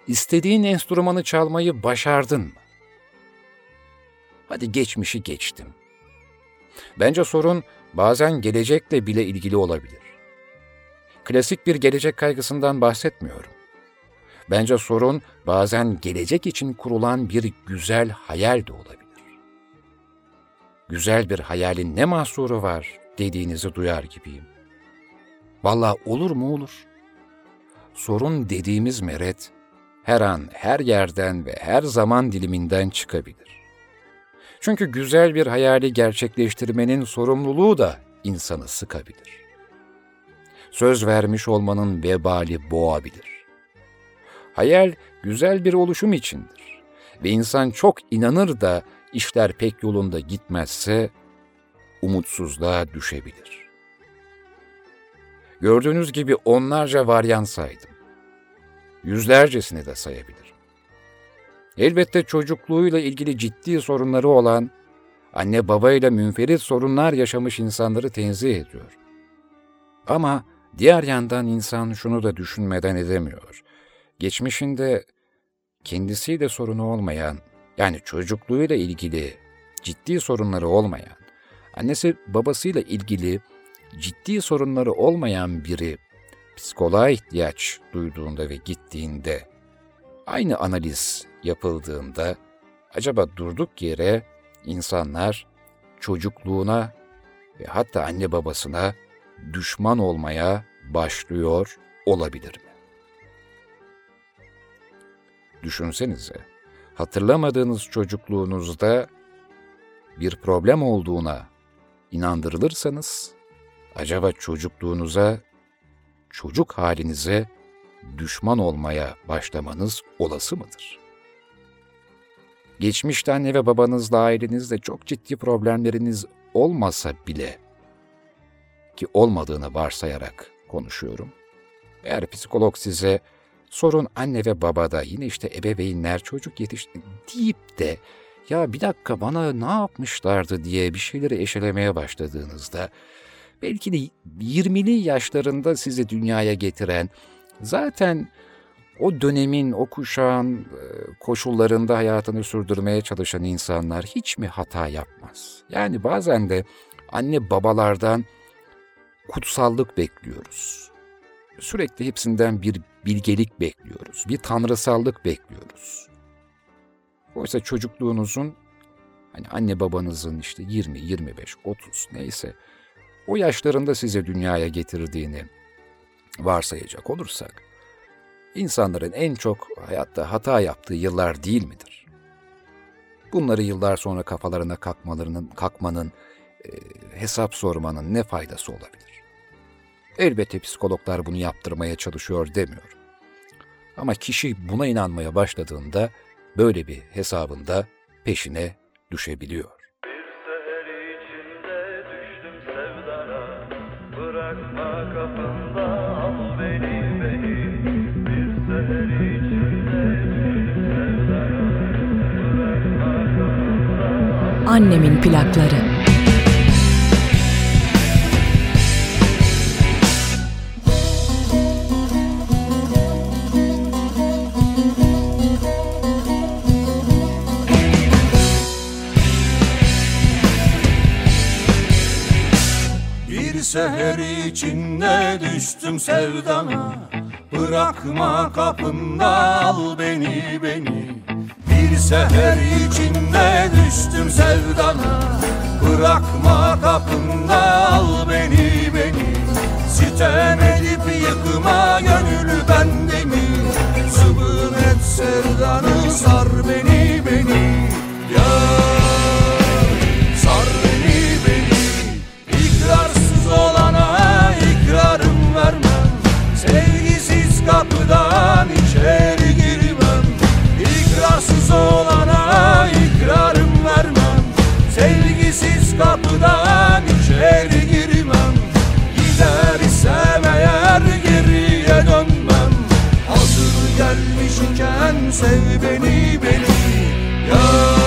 A: İstediğin enstrümanı çalmayı başardın mı? Hadi geçmişi geçtim. Bence sorun bazen gelecekle bile ilgili olabilir. Klasik bir gelecek kaygısından bahsetmiyorum. Bence sorun bazen gelecek için kurulan bir güzel hayal de olabilir. Güzel bir hayalin ne mahsuru var dediğinizi duyar gibiyim. Valla olur mu olur. Sorun dediğimiz meret her an, her yerden ve her zaman diliminden çıkabilir. Çünkü güzel bir hayali gerçekleştirmenin sorumluluğu da insanı sıkabilir. Söz vermiş olmanın vebali boğabilir. Hayal güzel bir oluşum içindir ve insan çok inanır da işler pek yolunda gitmezse umutsuzluğa düşebilir. Gördüğünüz gibi onlarca varyan saydım. Yüzlercesini de sayabilirim. Elbette çocukluğuyla ilgili ciddi sorunları olan, anne babayla münferit sorunlar yaşamış insanları tenzih ediyor. Ama diğer yandan insan şunu da düşünmeden edemiyor. Geçmişinde kendisiyle sorunu olmayan, yani çocukluğuyla ilgili ciddi sorunları olmayan, annesi babasıyla ilgili ciddi sorunları olmayan biri psikoloğa ihtiyaç duyduğunda ve gittiğinde aynı analiz yapıldığında acaba durduk yere insanlar çocukluğuna ve hatta anne babasına düşman olmaya başlıyor olabilir mi? Düşünsenize, hatırlamadığınız çocukluğunuzda bir problem olduğuna inandırılırsanız, acaba çocukluğunuza, çocuk halinize düşman olmaya başlamanız olası mıdır? Geçmişte anne ve babanızla ailenizde çok ciddi problemleriniz olmasa bile, ki olmadığını varsayarak konuşuyorum, eğer psikolog size sorun anne ve babada yine işte ebeveynler çocuk yetişti deyip de ya bir dakika bana ne yapmışlardı diye bir şeyleri eşelemeye başladığınızda belki de 20'li yaşlarında sizi dünyaya getiren zaten o dönemin, o kuşağın e, koşullarında hayatını sürdürmeye çalışan insanlar hiç mi hata yapmaz? Yani bazen de anne babalardan kutsallık bekliyoruz. Sürekli hepsinden bir bilgelik bekliyoruz, bir tanrısallık bekliyoruz. Oysa çocukluğunuzun, hani anne babanızın işte 20, 25, 30 neyse o yaşlarında size dünyaya getirdiğini varsayacak olursak, insanların en çok hayatta hata yaptığı yıllar değil midir? Bunları yıllar sonra kafalarına kalkmalarının, kalkmanın, e, hesap sormanın ne faydası olabilir? Elbette psikologlar bunu yaptırmaya çalışıyor demiyorum. Ama kişi buna inanmaya başladığında böyle bir hesabında peşine düşebiliyor.
F: Bırakma kapında seher içinde düştüm sevdana. Bırakma kapında
I: al beni beni. Bir seher içinde düştüm sevdana. Bırakma kapında al beni beni. Sitem edip yıkma gönlü bende mi? Zıbın et sevdanı sar beni beni. Yar kapıdan içeri girmem. İkrarsız olana ikrarım vermem. Sevgisiz kapıdan içeri girmem. Gider isem eğer geriye dönmem. Hazır gelmişken sev beni beni. Yar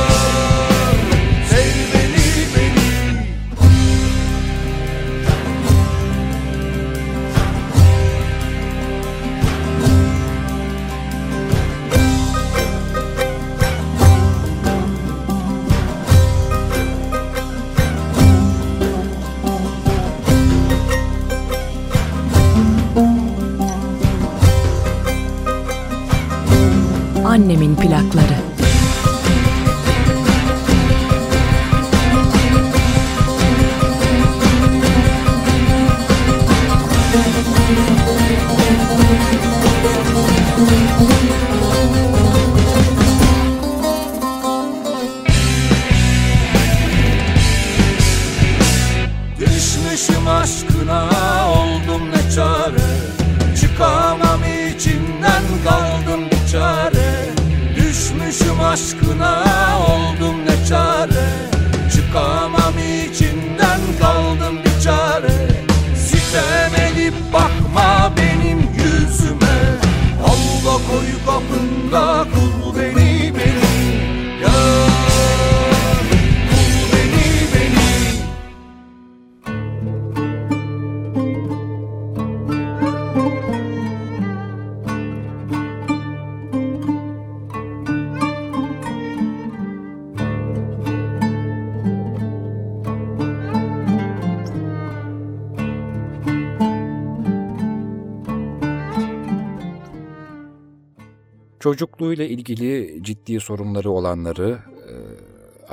A: ciddi sorunları olanları, e,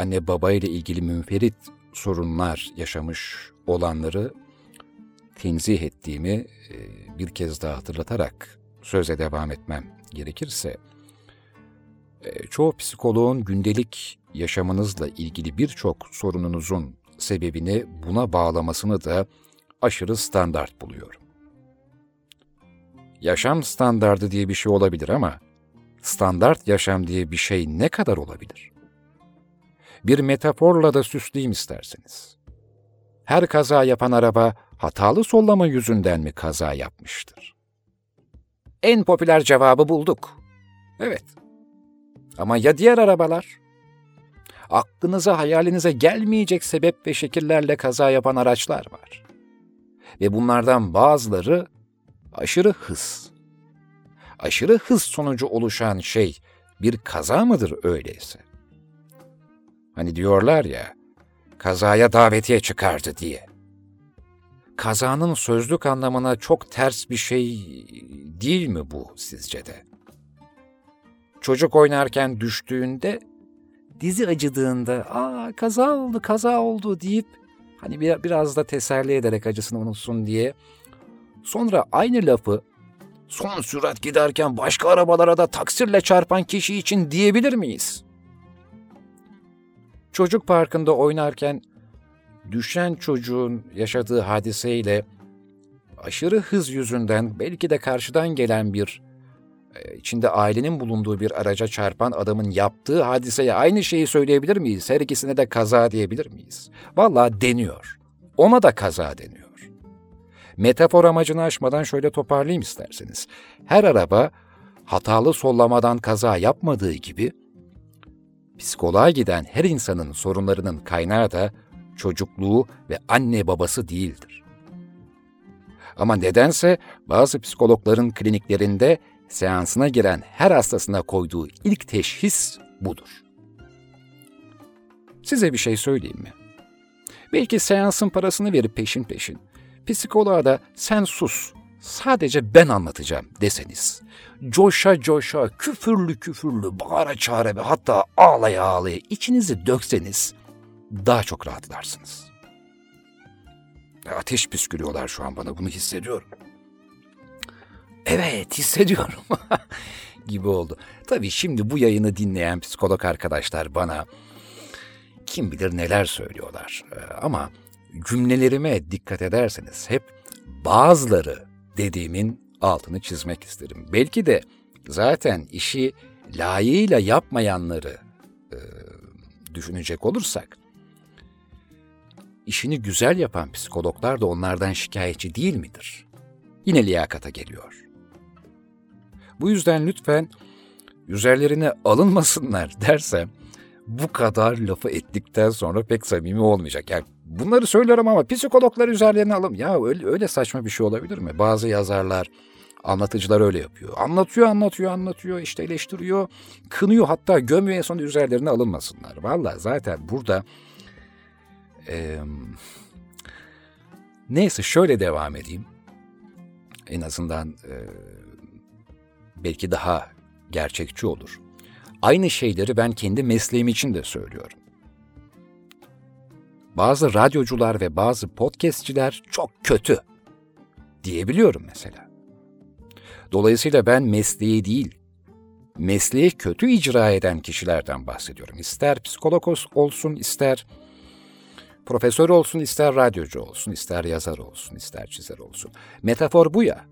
A: anne baba ile ilgili münferit sorunlar yaşamış olanları tenzih ettiğimi e, bir kez daha hatırlatarak söze devam etmem gerekirse, e, çoğu psikoloğun gündelik yaşamınızla ilgili birçok sorununuzun sebebini buna bağlamasını da aşırı standart buluyorum. Yaşam standardı diye bir şey olabilir ama standart yaşam diye bir şey ne kadar olabilir? Bir metaforla da süsleyeyim isterseniz. Her kaza yapan araba hatalı sollama yüzünden mi kaza yapmıştır? En popüler cevabı bulduk. Evet. Ama ya diğer arabalar? Aklınıza, hayalinize gelmeyecek sebep ve şekillerle kaza yapan araçlar var. Ve bunlardan bazıları aşırı hız. Aşırı hız sonucu oluşan şey bir kaza mıdır öyleyse? Hani diyorlar ya, kazaya davetiye çıkardı diye. Kazanın sözlük anlamına çok ters bir şey değil mi bu sizce de? Çocuk oynarken düştüğünde, dizi acıdığında, ''Aa kaza oldu, kaza oldu'' deyip hani bir, biraz da teselli ederek acısını unutsun diye sonra aynı lafı son sürat giderken başka arabalara da taksirle çarpan kişi için diyebilir miyiz? Çocuk parkında oynarken düşen çocuğun yaşadığı hadiseyle aşırı hız yüzünden belki de karşıdan gelen bir e, içinde ailenin bulunduğu bir araca çarpan adamın yaptığı hadiseye aynı şeyi söyleyebilir miyiz? Her ikisine de kaza diyebilir miyiz? Vallahi deniyor. Ona da kaza deniyor. Metafor amacını aşmadan şöyle toparlayayım isterseniz. Her araba hatalı sollamadan kaza yapmadığı gibi psikoloğa giden her insanın sorunlarının kaynağı da çocukluğu ve anne babası değildir. Ama nedense bazı psikologların kliniklerinde seansına giren her hastasına koyduğu ilk teşhis budur. Size bir şey söyleyeyim mi? Belki seansın parasını verip peşin peşin, psikoloğa da sen sus, sadece ben anlatacağım deseniz, coşa coşa, küfürlü küfürlü, bağıra çağıra ve hatta ağlaya ağlaya içinizi dökseniz, daha çok rahatlarsınız. Ateş püskürüyorlar şu an bana, bunu hissediyorum. Evet, hissediyorum gibi oldu. Tabii şimdi bu yayını dinleyen psikolog arkadaşlar bana kim bilir neler söylüyorlar. Ee, Ama cümlelerime dikkat ederseniz hep bazıları dediğimin altını çizmek isterim. Belki de zaten işi layığıyla yapmayanları e, düşünecek olursak, işini güzel yapan psikologlar da onlardan şikayetçi değil midir? Yine liyakata geliyor. Bu yüzden lütfen üzerlerine alınmasınlar dersem bu kadar lafı ettikten sonra pek samimi olmayacak. Yani bunları söylüyorum ama psikologlar üzerlerine alım. Ya öyle, öyle saçma bir şey olabilir mi? Bazı yazarlar, anlatıcılar öyle yapıyor. Anlatıyor, anlatıyor, anlatıyor, işte eleştiriyor, kınıyor hatta gömüyor en son üzerlerine alınmasınlar. Vallahi zaten burada e, neyse şöyle devam edeyim. En azından e, belki daha gerçekçi olur. Aynı şeyleri ben kendi mesleğim için de söylüyorum. Bazı radyocular ve bazı podcastçiler çok kötü. diyebiliyorum mesela. Dolayısıyla ben mesleği değil, mesleği kötü icra eden kişilerden bahsediyorum. İster psikolog olsun, ister profesör olsun, ister radyocu olsun, ister yazar olsun, ister çizer olsun. Metafor bu ya.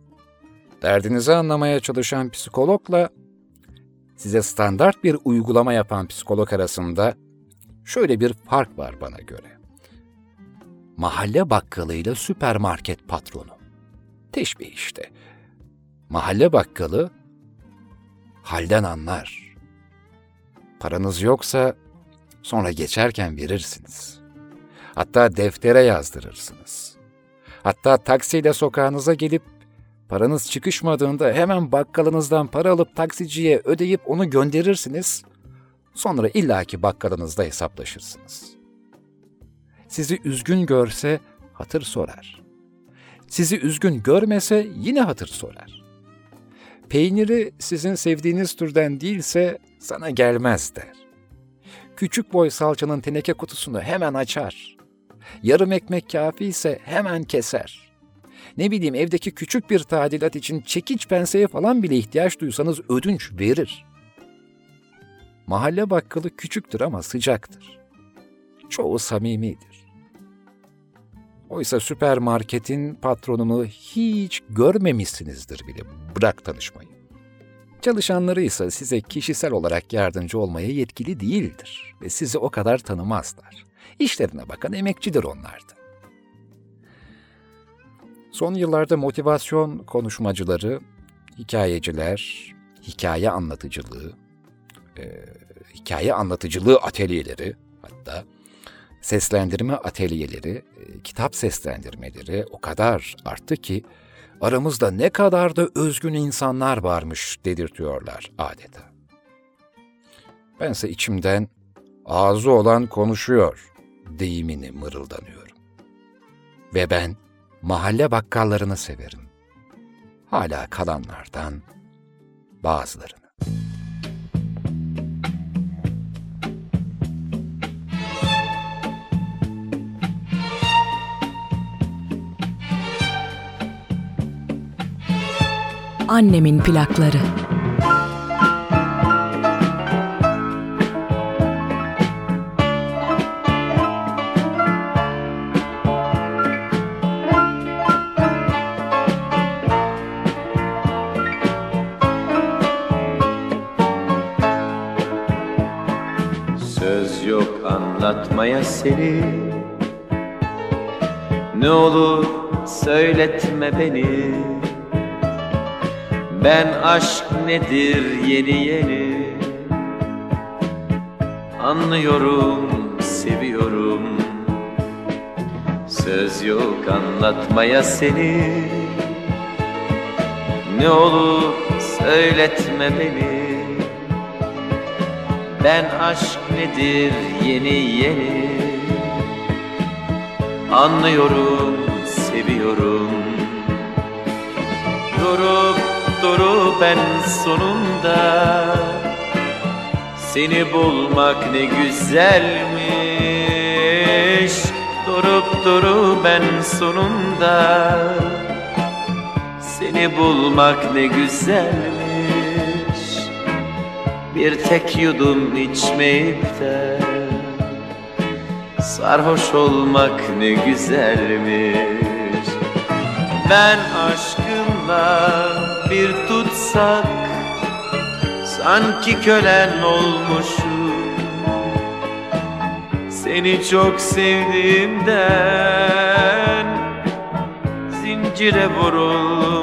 A: Derdinizi anlamaya çalışan psikologla size standart bir uygulama yapan psikolog arasında şöyle bir fark var bana göre. Mahalle bakkalıyla süpermarket patronu. Teşbih işte. Mahalle bakkalı halden anlar. Paranız yoksa sonra geçerken verirsiniz. Hatta deftere yazdırırsınız. Hatta taksiyle sokağınıza gelip paranız çıkışmadığında hemen bakkalınızdan para alıp taksiciye ödeyip onu gönderirsiniz. Sonra illaki bakkalınızda hesaplaşırsınız. Sizi üzgün görse hatır sorar. Sizi üzgün görmese yine hatır sorar. Peyniri sizin sevdiğiniz türden değilse sana gelmez der. Küçük boy salçanın teneke kutusunu hemen açar. Yarım ekmek kafi ise hemen keser. Ne bileyim evdeki küçük bir tadilat için çekiç penseye falan bile ihtiyaç duysanız ödünç verir. Mahalle bakkalı küçüktür ama sıcaktır. Çoğu samimidir. Oysa süpermarketin patronunu hiç görmemişsinizdir bile. Bırak tanışmayı. Çalışanları ise size kişisel olarak yardımcı olmaya yetkili değildir ve sizi o kadar tanımazlar. İşlerine bakan emekçidir onlar da. Son yıllarda motivasyon konuşmacıları, hikayeciler, hikaye anlatıcılığı, e, hikaye anlatıcılığı atölyeleri hatta seslendirme atölyeleri, e, kitap seslendirmeleri o kadar arttı ki aramızda ne kadar da özgün insanlar varmış dedirtiyorlar adeta. Bense içimden ağzı olan konuşuyor deyimini mırıldanıyorum. Ve ben mahalle bakkallarını severim. Hala kalanlardan bazılarını.
B: Annemin plakları.
J: Anlatmaya seni. Ne olur söyletme beni. Ben aşk nedir yeni yeni? Anlıyorum, seviyorum. Söz yok anlatmaya seni. Ne olur söyletme beni. Ben aşk nedir yeni yeni? Anlıyorum, seviyorum. Durup durup ben sonunda. Seni bulmak ne güzelmiş. Durup durup ben sonunda. Seni bulmak ne güzelmiş bir tek yudum içmeyip de Sarhoş olmak ne güzelmiş. Ben aşkınla bir tutsak Sanki kölen olmuşum. Seni çok sevdiğimden Zincire vurulmuşum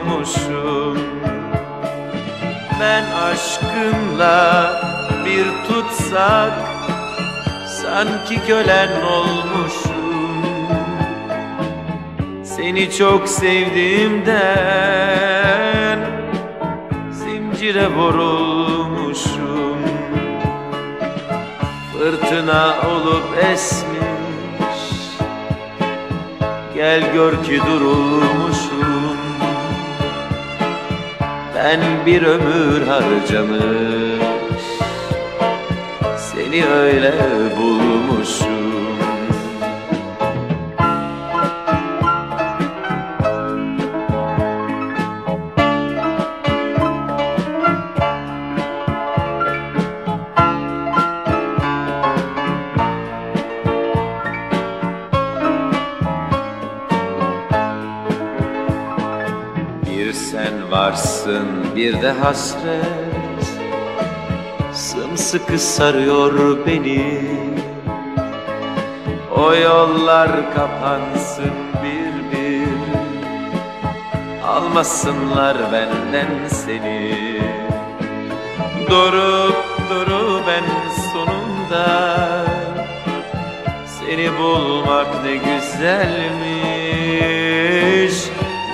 J: ben aşkınla bir tutsak Sanki kölen olmuşum. Seni çok sevdiğimden Zincire vurulmuşum. Fırtına olup esmiş Gel gör ki durulmuşum ben bir ömür harcamış. Seni öyle bulmuşum varsın bir de hasret. Sımsıkı sarıyor beni. O yollar kapansın bir bir. Almasınlar benden seni. Durup durup ben sonunda. Seni bulmak ne güzelmiş.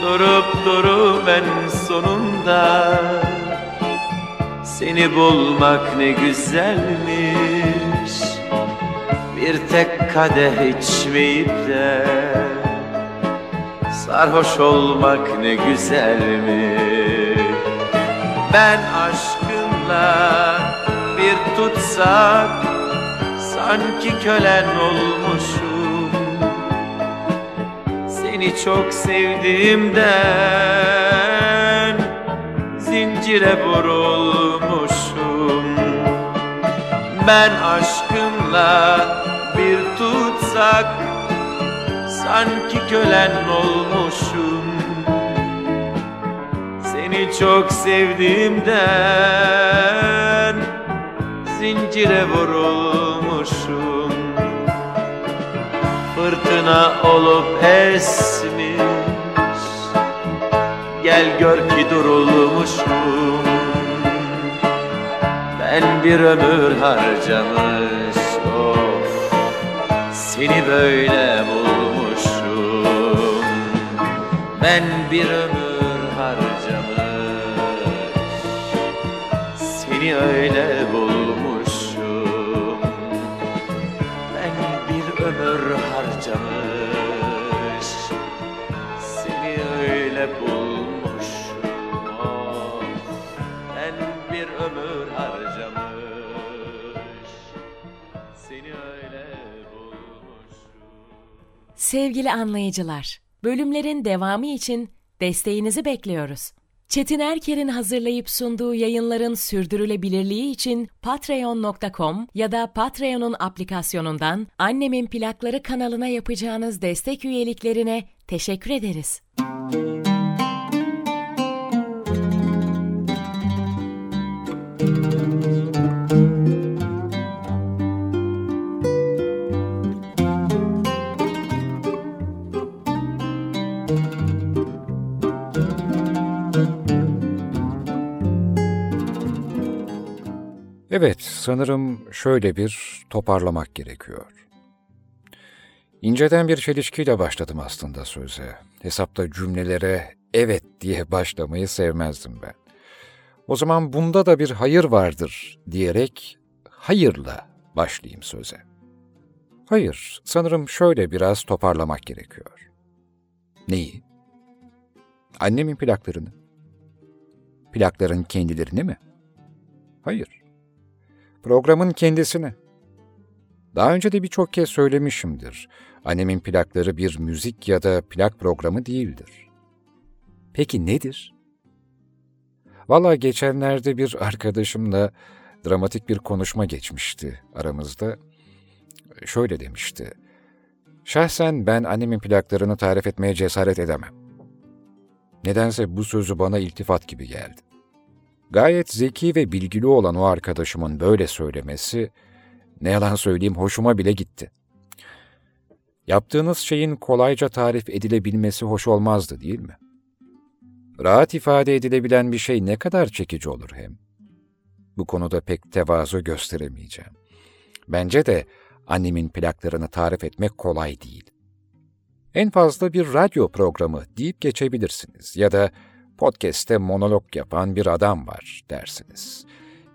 J: Durup durup ben sonunda. Seni bulmak ne güzelmiş. Bir tek kadeh içmeyip de Sarhoş olmak ne güzelmiş. Ben aşkınla bir tutsak Sanki kölen olmuşum. Seni çok sevdiğimden Zincire vurulmuşum. Ben aşkınla bir tutsak Sanki kölen olmuşum. Seni çok sevdiğimden Zincire vurulmuşum. Fırtına olup esmiş Gel gör ki durulmuşum. Ben bir ömür harcamış of Seni böyle bulmuşum. Ben bir ömür harcamış Seni öyle bulmuşum
F: Sevgili anlayıcılar, bölümlerin devamı için desteğinizi bekliyoruz. Çetin Erker'in hazırlayıp sunduğu yayınların sürdürülebilirliği için patreon.com ya da Patreon'un aplikasyonundan Annemin Plakları kanalına yapacağınız destek üyeliklerine teşekkür ederiz.
A: Evet, sanırım şöyle bir toparlamak gerekiyor. İnceden bir çelişkiyle başladım aslında söze. Hesapta cümlelere evet diye başlamayı sevmezdim ben. O zaman bunda da bir hayır vardır diyerek hayırla başlayayım söze. Hayır, sanırım şöyle biraz toparlamak gerekiyor. Neyi? Annemin plaklarını. Plakların kendilerini mi? Hayır. Programın kendisini. Daha önce de birçok kez söylemişimdir. Annemin plakları bir müzik ya da plak programı değildir. Peki nedir? Valla geçenlerde bir arkadaşımla dramatik bir konuşma geçmişti aramızda. Şöyle demişti. Şahsen ben annemin plaklarını tarif etmeye cesaret edemem. Nedense bu sözü bana iltifat gibi geldi. Gayet zeki ve bilgili olan o arkadaşımın böyle söylemesi, ne yalan söyleyeyim hoşuma bile gitti. Yaptığınız şeyin kolayca tarif edilebilmesi hoş olmazdı değil mi? Rahat ifade edilebilen bir şey ne kadar çekici olur hem. Bu konuda pek tevazu gösteremeyeceğim. Bence de annemin plaklarını tarif etmek kolay değil. En fazla bir radyo programı deyip geçebilirsiniz ya da podcast'te monolog yapan bir adam var dersiniz.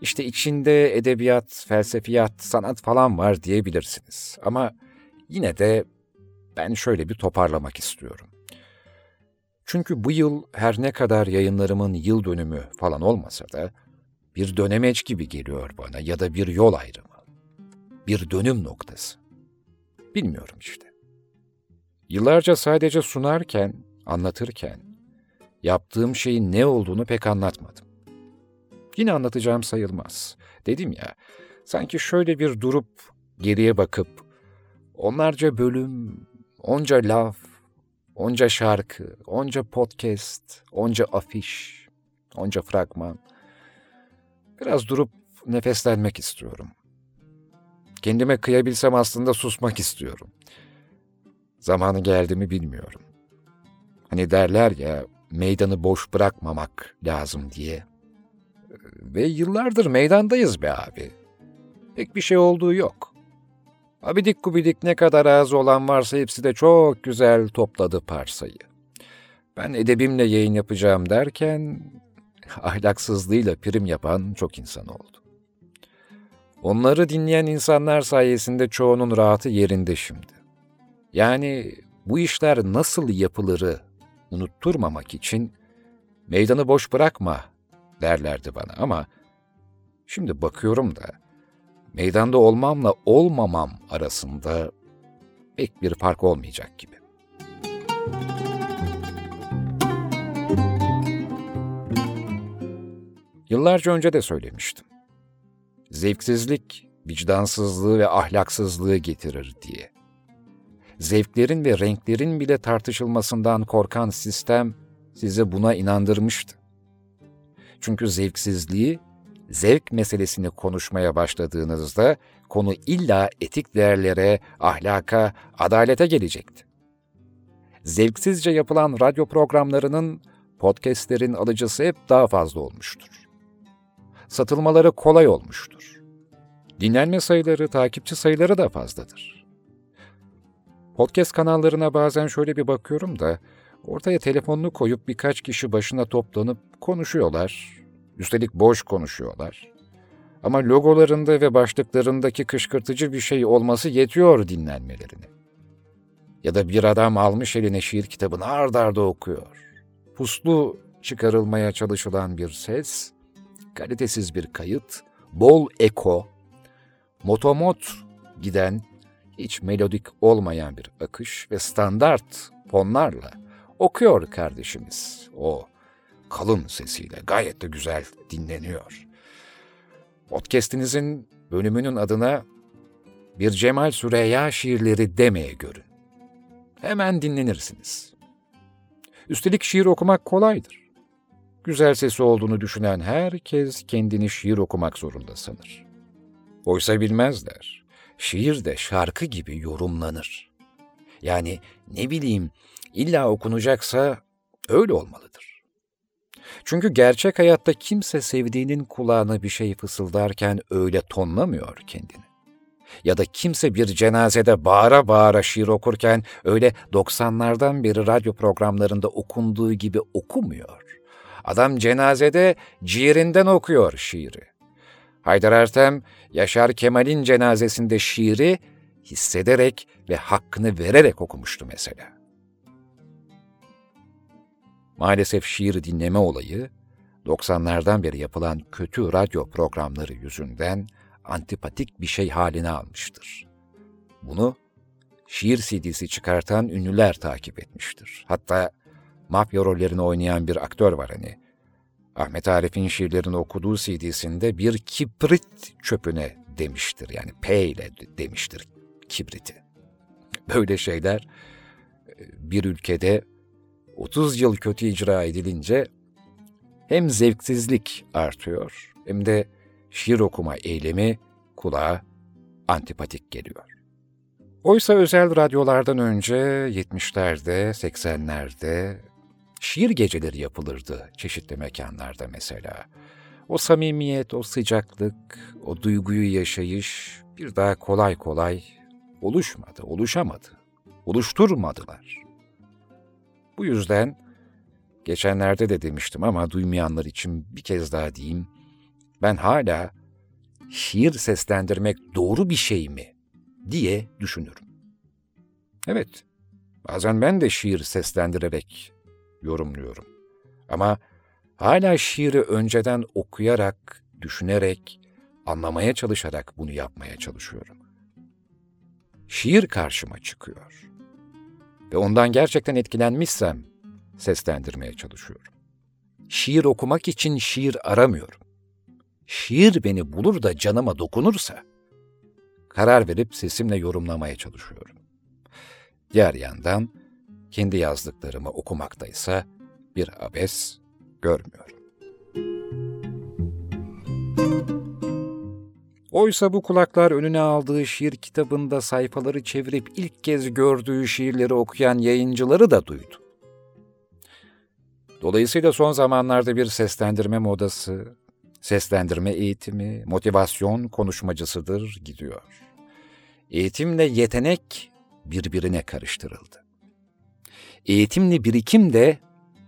A: İşte içinde edebiyat, felsefiyat, sanat falan var diyebilirsiniz. Ama yine de ben şöyle bir toparlamak istiyorum. Çünkü bu yıl her ne kadar yayınlarımın yıl dönümü falan olmasa da bir dönemeç gibi geliyor bana ya da bir yol ayrımı. Bir dönüm noktası. Bilmiyorum işte. Yıllarca sadece sunarken, anlatırken, yaptığım şeyin ne olduğunu pek anlatmadım. Yine anlatacağım sayılmaz. Dedim ya, sanki şöyle bir durup geriye bakıp onlarca bölüm, onca laf, Onca şarkı, onca podcast, onca afiş, onca fragman. Biraz durup nefeslenmek istiyorum. Kendime kıyabilsem aslında susmak istiyorum. Zamanı geldi mi bilmiyorum. Hani derler ya meydanı boş bırakmamak lazım diye. Ve yıllardır meydandayız be abi. Pek bir şey olduğu yok. Abidik gubidik ne kadar az olan varsa hepsi de çok güzel topladı parsayı. Ben edebimle yayın yapacağım derken ahlaksızlığıyla prim yapan çok insan oldu. Onları dinleyen insanlar sayesinde çoğunun rahatı yerinde şimdi. Yani bu işler nasıl yapılırı unutturmamak için meydanı boş bırakma derlerdi bana ama şimdi bakıyorum da meydanda olmamla olmamam arasında pek bir fark olmayacak gibi. Yıllarca önce de söylemiştim. Zevksizlik vicdansızlığı ve ahlaksızlığı getirir diye. Zevklerin ve renklerin bile tartışılmasından korkan sistem sizi buna inandırmıştı. Çünkü zevksizliği, zevk meselesini konuşmaya başladığınızda konu illa etik değerlere, ahlaka, adalete gelecekti. Zevksizce yapılan radyo programlarının, podcastlerin alıcısı hep daha fazla olmuştur satılmaları kolay olmuştur. Dinlenme sayıları, takipçi sayıları da fazladır. Podcast kanallarına bazen şöyle bir bakıyorum da, ortaya telefonunu koyup birkaç kişi başına toplanıp konuşuyorlar. Üstelik boş konuşuyorlar. Ama logolarında ve başlıklarındaki kışkırtıcı bir şey olması yetiyor dinlenmelerine. Ya da bir adam almış eline şiir kitabını ard arda okuyor. Puslu çıkarılmaya çalışılan bir ses, kalitesiz bir kayıt, bol eko, motomot giden, hiç melodik olmayan bir akış ve standart fonlarla okuyor kardeşimiz. O kalın sesiyle gayet de güzel dinleniyor. Podcast'inizin bölümünün adına bir Cemal Süreyya şiirleri demeye görün. Hemen dinlenirsiniz. Üstelik şiir okumak kolaydır. Güzel sesi olduğunu düşünen herkes kendini şiir okumak zorunda sanır. Oysa bilmezler. Şiir de şarkı gibi yorumlanır. Yani ne bileyim illa okunacaksa öyle olmalıdır. Çünkü gerçek hayatta kimse sevdiğinin kulağına bir şey fısıldarken öyle tonlamıyor kendini. Ya da kimse bir cenazede bağıra bağıra şiir okurken öyle 90'lardan beri radyo programlarında okunduğu gibi okumuyor. Adam cenazede ciğerinden okuyor şiiri. Haydar Ertem, Yaşar Kemal'in cenazesinde şiiri hissederek ve hakkını vererek okumuştu mesela. Maalesef şiir dinleme olayı, 90'lardan beri yapılan kötü radyo programları yüzünden antipatik bir şey haline almıştır. Bunu şiir CD'si çıkartan ünlüler takip etmiştir. Hatta mafya rollerini oynayan bir aktör var hani. Ahmet Arif'in şiirlerini okuduğu CD'sinde bir kibrit çöpüne demiştir. Yani P ile demiştir kibriti. Böyle şeyler e, bir ülkede 30 yıl kötü icra edilince hem zevksizlik artıyor hem de şiir okuma eylemi kulağa antipatik geliyor. Oysa özel radyolardan önce 70'lerde, 80'lerde şiir geceleri yapılırdı çeşitli mekanlarda mesela. O samimiyet, o sıcaklık, o duyguyu yaşayış bir daha kolay kolay oluşmadı, oluşamadı, oluşturmadılar. Bu yüzden geçenlerde de demiştim ama duymayanlar için bir kez daha diyeyim. Ben hala şiir seslendirmek doğru bir şey mi diye düşünürüm. Evet, bazen ben de şiir seslendirerek yorumluyorum. Ama hala şiiri önceden okuyarak, düşünerek, anlamaya çalışarak bunu yapmaya çalışıyorum. Şiir karşıma çıkıyor. Ve ondan gerçekten etkilenmişsem seslendirmeye çalışıyorum. Şiir okumak için şiir aramıyorum. Şiir beni bulur da canıma dokunursa karar verip sesimle yorumlamaya çalışıyorum. Diğer yandan kendi yazdıklarımı okumaktaysa bir abes görmüyorum. Oysa bu kulaklar önüne aldığı şiir kitabında sayfaları çevirip ilk kez gördüğü şiirleri okuyan yayıncıları da duydu. Dolayısıyla son zamanlarda bir seslendirme modası, seslendirme eğitimi, motivasyon konuşmacısıdır gidiyor. Eğitimle yetenek birbirine karıştırıldı. Eğitimli birikim de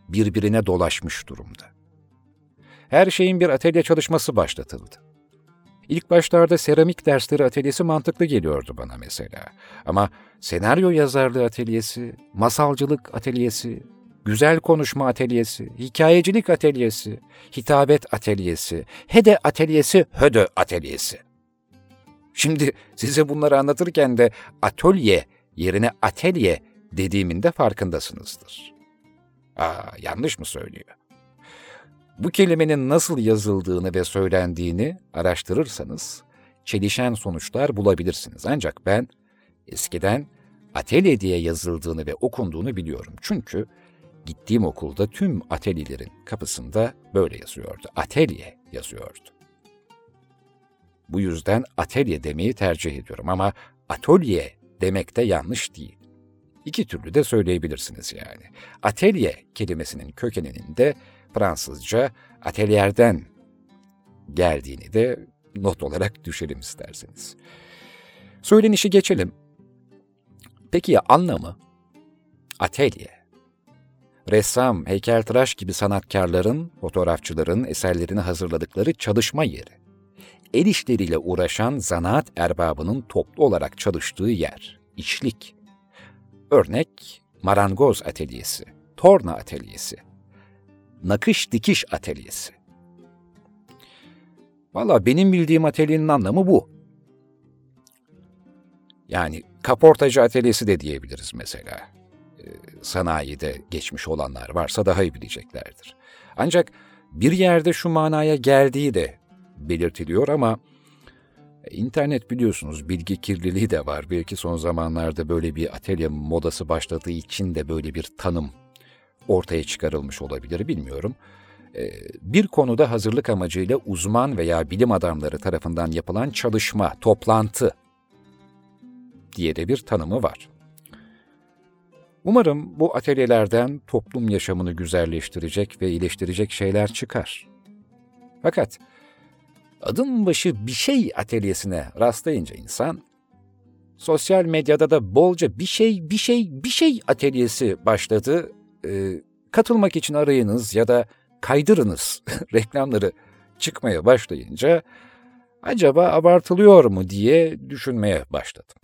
A: birbirine dolaşmış durumda. Her şeyin bir atölye çalışması başlatıldı. İlk başlarda seramik dersleri atölyesi mantıklı geliyordu bana mesela. Ama senaryo yazarlığı atölyesi, masalcılık atölyesi, güzel konuşma atölyesi, hikayecilik atölyesi, hitabet atölyesi, hede atölyesi, hödö atölyesi. Şimdi size bunları anlatırken de atölye yerine atölye dediğimin de farkındasınızdır. Aa, yanlış mı söylüyor? Bu kelimenin nasıl yazıldığını ve söylendiğini araştırırsanız çelişen sonuçlar bulabilirsiniz. Ancak ben eskiden atölye diye yazıldığını ve okunduğunu biliyorum. Çünkü gittiğim okulda tüm atölyelerin kapısında böyle yazıyordu. Atölye yazıyordu. Bu yüzden atölye demeyi tercih ediyorum ama atölye demek de yanlış değil. İki türlü de söyleyebilirsiniz yani. Atölye kelimesinin kökeninin de Fransızca atelierden geldiğini de not olarak düşelim isterseniz. Söylenişi geçelim. Peki ya anlamı? Atölye. Ressam, heykeltıraş gibi sanatkarların, fotoğrafçıların eserlerini hazırladıkları çalışma yeri. El işleriyle uğraşan zanaat erbabının toplu olarak çalıştığı yer, işlik. Örnek, marangoz atölyesi, torna atölyesi, nakış dikiş atölyesi. Valla benim bildiğim atölyenin anlamı bu. Yani kaportacı atölyesi de diyebiliriz mesela. Ee, sanayide geçmiş olanlar varsa daha iyi bileceklerdir. Ancak bir yerde şu manaya geldiği de belirtiliyor ama internet biliyorsunuz bilgi kirliliği de var. Belki son zamanlarda böyle bir atölye modası başladığı için de böyle bir tanım ortaya çıkarılmış olabilir bilmiyorum. Ee, bir konuda hazırlık amacıyla uzman veya bilim adamları tarafından yapılan çalışma, toplantı diye de bir tanımı var. Umarım bu atölyelerden toplum yaşamını güzelleştirecek ve iyileştirecek şeyler çıkar. Fakat adım başı bir şey atölyesine rastlayınca insan, sosyal medyada da bolca bir şey, bir şey, bir şey atölyesi başladı e, katılmak için arayınız ya da kaydırınız reklamları çıkmaya başlayınca acaba abartılıyor mu diye düşünmeye başladım.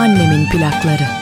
B: Annemin plakları.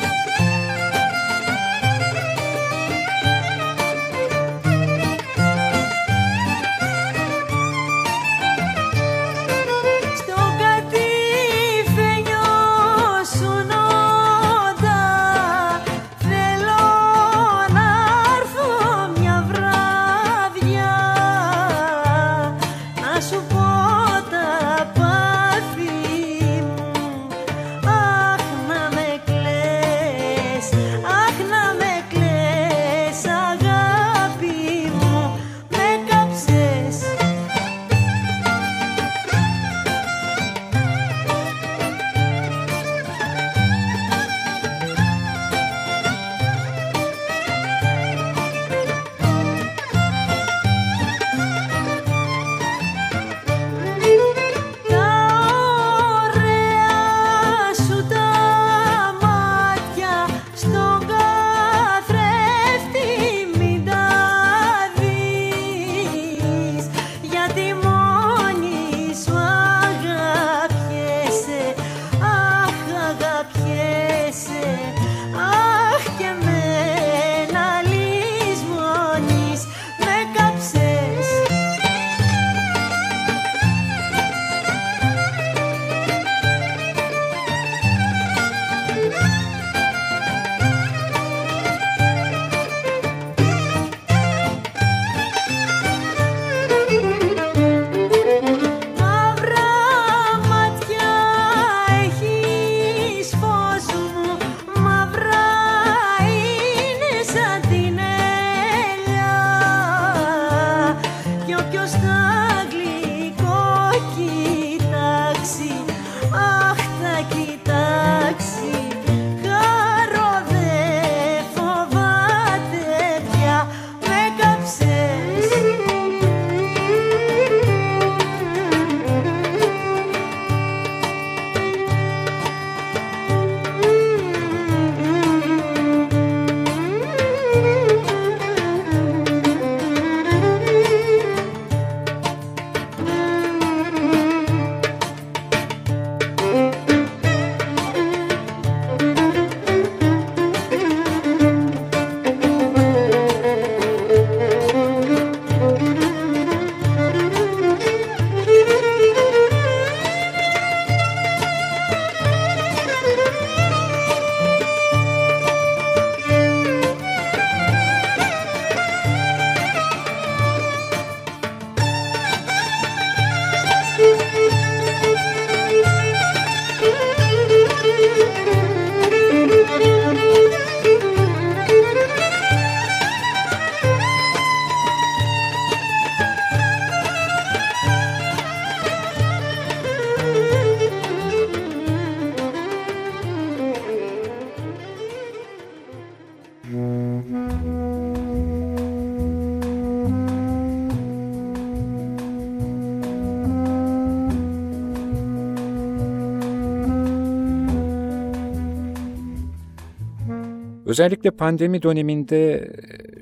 A: Özellikle pandemi döneminde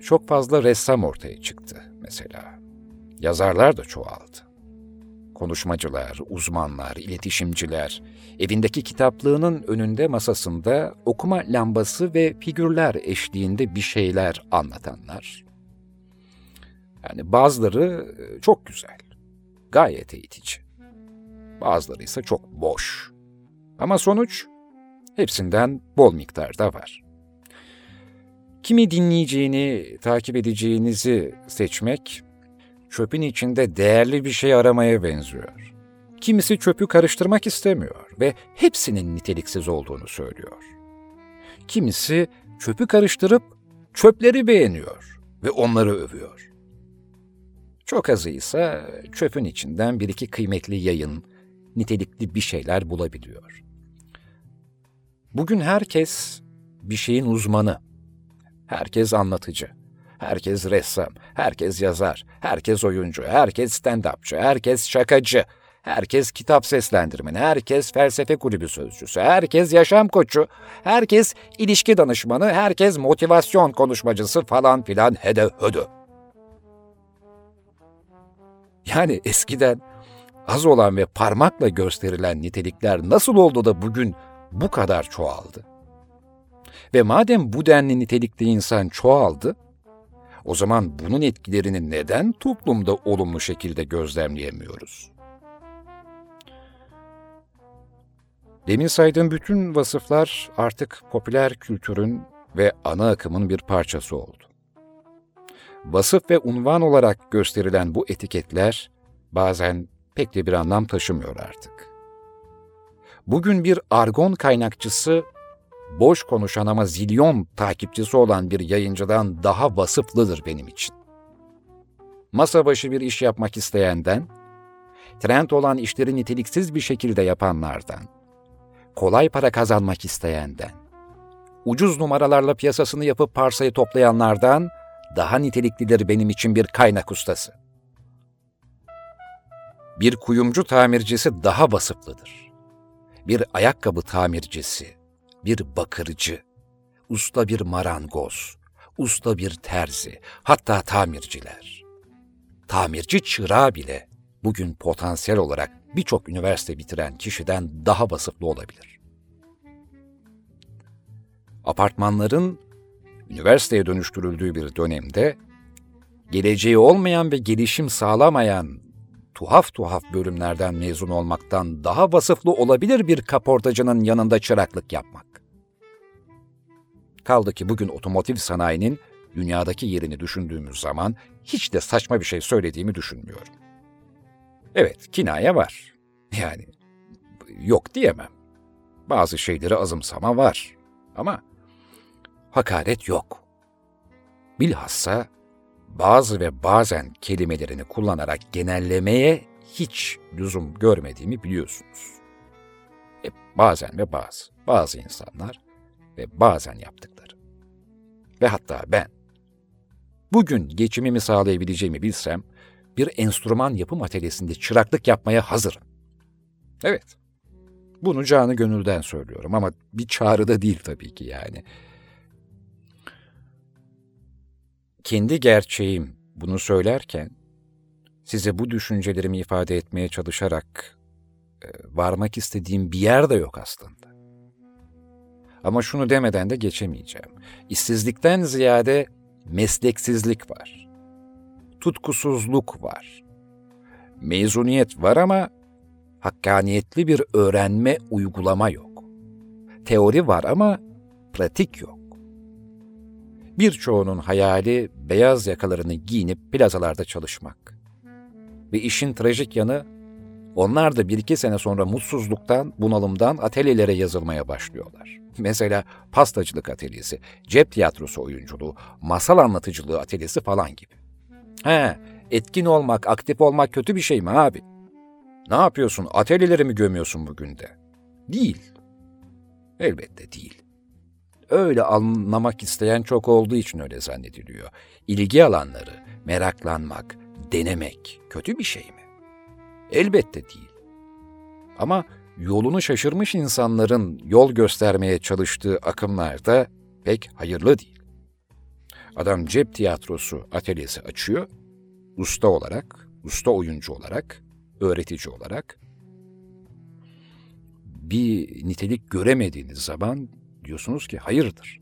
A: çok fazla ressam ortaya çıktı mesela. Yazarlar da çoğaldı. Konuşmacılar, uzmanlar, iletişimciler, evindeki kitaplığının önünde masasında okuma lambası ve figürler eşliğinde bir şeyler anlatanlar. Yani bazıları çok güzel, gayet eğitici. Bazıları ise çok boş. Ama sonuç hepsinden bol miktarda var. Kimi dinleyeceğini, takip edeceğinizi seçmek, çöpün içinde değerli bir şey aramaya benziyor. Kimisi çöpü karıştırmak istemiyor ve hepsinin niteliksiz olduğunu söylüyor. Kimisi çöpü karıştırıp çöpleri beğeniyor ve onları övüyor. Çok azı ise çöpün içinden bir iki kıymetli yayın, nitelikli bir şeyler bulabiliyor. Bugün herkes bir şeyin uzmanı. Herkes anlatıcı. Herkes ressam, herkes yazar, herkes oyuncu, herkes stand-upçı, herkes şakacı, herkes kitap seslendirmeni, herkes felsefe kulübü sözcüsü, herkes yaşam koçu, herkes ilişki danışmanı, herkes motivasyon konuşmacısı falan filan hede hödü. Yani eskiden az olan ve parmakla gösterilen nitelikler nasıl oldu da bugün bu kadar çoğaldı? Ve madem bu denli nitelikli insan çoğaldı, o zaman bunun etkilerini neden toplumda olumlu şekilde gözlemleyemiyoruz? Demin saydığım bütün vasıflar artık popüler kültürün ve ana akımın bir parçası oldu. Vasıf ve unvan olarak gösterilen bu etiketler bazen pek de bir anlam taşımıyor artık. Bugün bir argon kaynakçısı boş konuşan ama zilyon takipçisi olan bir yayıncıdan daha vasıflıdır benim için. Masa başı bir iş yapmak isteyenden, trend olan işleri niteliksiz bir şekilde yapanlardan, kolay para kazanmak isteyenden, ucuz numaralarla piyasasını yapıp parsayı toplayanlardan daha niteliklidir benim için bir kaynak ustası. Bir kuyumcu tamircisi daha vasıflıdır. Bir ayakkabı tamircisi, bir bakırcı, usta bir marangoz, usta bir terzi, hatta tamirciler. Tamirci çırağı bile bugün potansiyel olarak birçok üniversite bitiren kişiden daha vasıflı olabilir. Apartmanların üniversiteye dönüştürüldüğü bir dönemde geleceği olmayan ve gelişim sağlamayan tuhaf tuhaf bölümlerden mezun olmaktan daha vasıflı olabilir bir kaportacının yanında çıraklık yapmak. Kaldı ki bugün otomotiv sanayinin dünyadaki yerini düşündüğümüz zaman hiç de saçma bir şey söylediğimi düşünmüyorum. Evet, kinaye var. Yani yok diyemem. Bazı şeyleri azımsama var. Ama hakaret yok. Bilhassa bazı ve bazen kelimelerini kullanarak genellemeye hiç lüzum görmediğimi biliyorsunuz. E, bazen ve bazı, bazı insanlar ve bazen yaptıkları. Ve hatta ben, bugün geçimimi sağlayabileceğimi bilsem, bir enstrüman yapım atölyesinde çıraklık yapmaya hazırım. Evet, bunu canı gönülden söylüyorum ama bir çağrı da değil tabii ki yani. Kendi gerçeğim bunu söylerken, size bu düşüncelerimi ifade etmeye çalışarak e, varmak istediğim bir yer de yok aslında. Ama şunu demeden de geçemeyeceğim. İşsizlikten ziyade mesleksizlik var. Tutkusuzluk var. Mezuniyet var ama hakkaniyetli bir öğrenme, uygulama yok. Teori var ama pratik yok. Birçoğunun hayali beyaz yakalarını giyinip plazalarda çalışmak. Ve işin trajik yanı, onlar da bir iki sene sonra mutsuzluktan, bunalımdan atölyelere yazılmaya başlıyorlar. Mesela pastacılık atölyesi, cep tiyatrosu oyunculuğu, masal anlatıcılığı atölyesi falan gibi. He, etkin olmak, aktif olmak kötü bir şey mi abi? Ne yapıyorsun, atölyeleri mi gömüyorsun bugün de? Değil. Elbette değil. Öyle anlamak isteyen çok olduğu için öyle zannediliyor. İlgi alanları, meraklanmak, denemek kötü bir şey mi? Elbette değil. Ama yolunu şaşırmış insanların yol göstermeye çalıştığı akımlarda pek hayırlı değil. Adam cep tiyatrosu atölyesi açıyor, usta olarak, usta oyuncu olarak, öğretici olarak bir nitelik göremediğiniz zaman diyorsunuz ki hayırdır.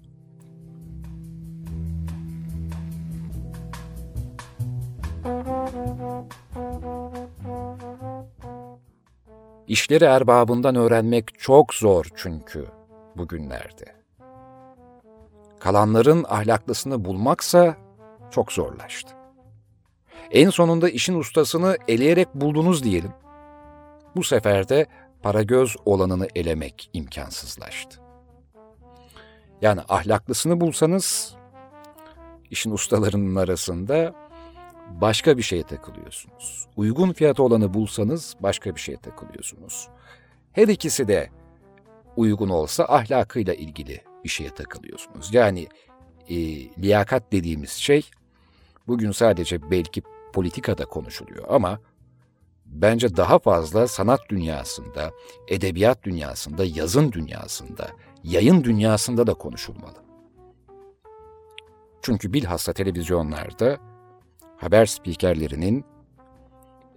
A: İşleri erbabından öğrenmek çok zor çünkü bugünlerde. Kalanların ahlaklısını bulmaksa çok zorlaştı. En sonunda işin ustasını eleyerek buldunuz diyelim. Bu sefer de para göz olanını elemek imkansızlaştı. Yani ahlaklısını bulsanız işin ustalarının arasında başka bir şeye takılıyorsunuz. Uygun fiyatı olanı bulsanız başka bir şeye takılıyorsunuz. Her ikisi de uygun olsa ahlakıyla ilgili bir şeye takılıyorsunuz. Yani e, liyakat dediğimiz şey bugün sadece belki politikada konuşuluyor ama bence daha fazla sanat dünyasında, edebiyat dünyasında, yazın dünyasında, yayın dünyasında da konuşulmalı. Çünkü bilhassa televizyonlarda haber spikerlerinin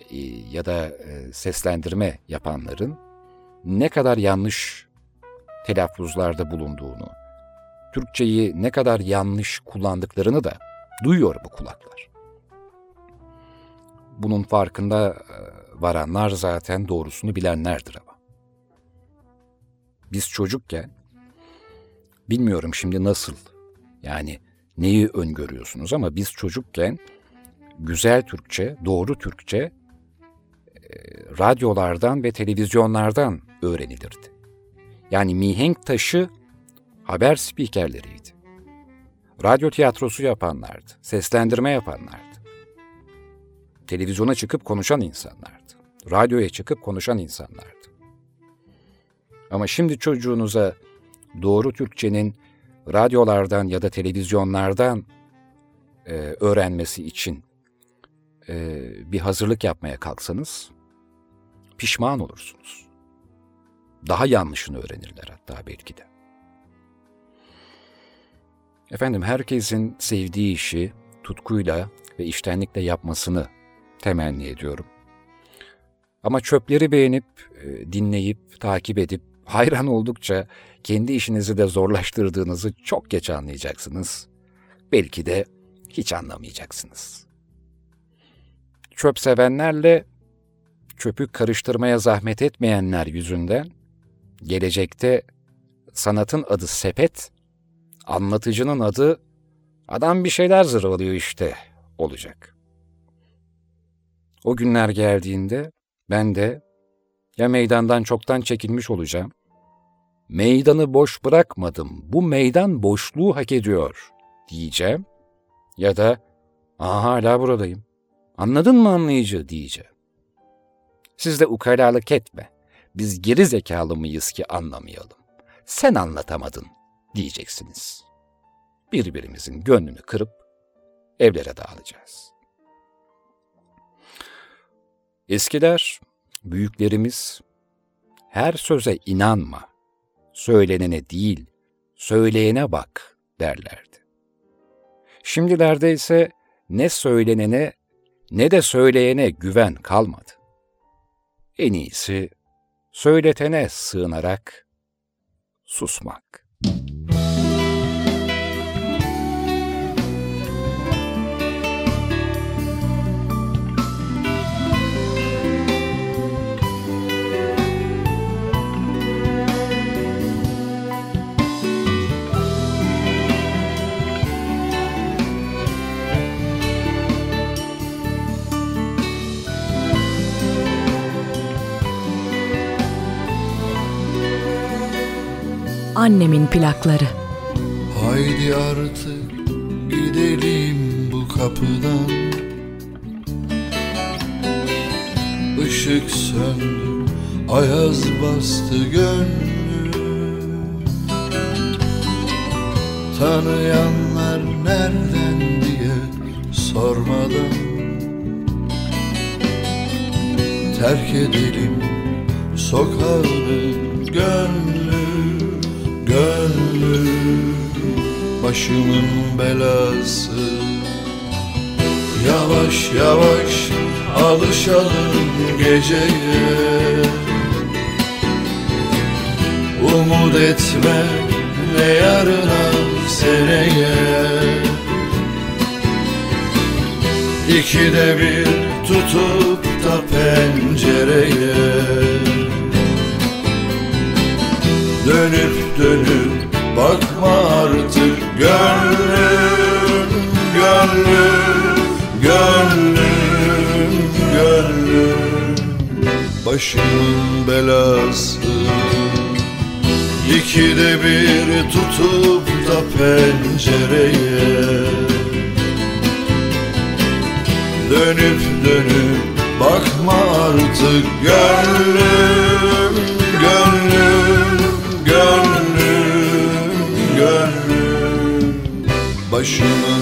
A: e, ya da e, seslendirme yapanların ne kadar yanlış telaffuzlarda bulunduğunu, Türkçeyi ne kadar yanlış kullandıklarını da duyuyor bu kulaklar. Bunun farkında e, varanlar zaten doğrusunu bilenlerdir ama. Biz çocukken, bilmiyorum şimdi nasıl, yani neyi öngörüyorsunuz ama biz çocukken güzel Türkçe, doğru Türkçe e, radyolardan ve televizyonlardan öğrenilirdi. Yani mihenk taşı haber spikerleriydi. Radyo tiyatrosu yapanlardı, seslendirme yapanlardı. Televizyona çıkıp konuşan insanlardı. Radyoya çıkıp konuşan insanlardı. Ama şimdi çocuğunuza doğru Türkçenin radyolardan ya da televizyonlardan e, öğrenmesi için e, bir hazırlık yapmaya kalksanız pişman olursunuz. Daha yanlışını öğrenirler hatta belki de. Efendim herkesin sevdiği işi tutkuyla ve iştenlikle yapmasını temenni ediyorum. Ama çöpleri beğenip, e, dinleyip, takip edip hayran oldukça kendi işinizi de zorlaştırdığınızı çok geç anlayacaksınız. Belki de hiç anlamayacaksınız. Çöp sevenlerle çöpü karıştırmaya zahmet etmeyenler yüzünden gelecekte sanatın adı sepet, anlatıcının adı adam bir şeyler zırvalıyor işte olacak. O günler geldiğinde ben de ya meydandan çoktan çekilmiş olacağım, meydanı boş bırakmadım, bu meydan boşluğu hak ediyor diyeceğim ya da hala buradayım, anladın mı anlayıcı diyeceğim. Siz de ukalalık etme, biz geri zekalı mıyız ki anlamayalım. Sen anlatamadın diyeceksiniz. Birbirimizin gönlünü kırıp evlere dağılacağız. Eskiler, büyüklerimiz her söze inanma, söylenene değil, söyleyene bak derlerdi. Şimdilerde ise ne söylenene ne de söyleyene güven kalmadı. En iyisi söyletene sığınarak susmak.
B: Annemin plakları.
G: Haydi artık gidelim bu kapıdan. Işık söndü, ayaz bastı gönlüm. Tanıyanlar nereden diye sormadan. Terk edelim sokağını gönlüm gönlüm başımın belası. Yavaş yavaş alışalım geceye. Umut etme ne yarına seneye. İkide bir tutup da pencereye. Dönüp dönüp bakma artık gönlüm, gönlüm, gönlüm, gönlüm. Başımın belası. İkide bir tutup da pencereye. Dönüp dönüp bakma artık gönlüm, Başımın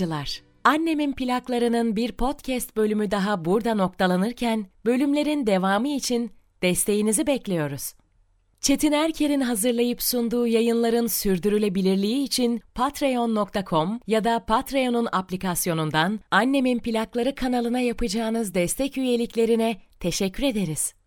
F: Anlayıcılar, Annemin plaklarının bir podcast bölümü daha burada noktalanırken, bölümlerin devamı için desteğinizi bekliyoruz. Çetin Erker'in hazırlayıp sunduğu yayınların sürdürülebilirliği için patreon.com ya da Patreon'un aplikasyonundan Annemin Plakları kanalına yapacağınız destek üyeliklerine teşekkür ederiz.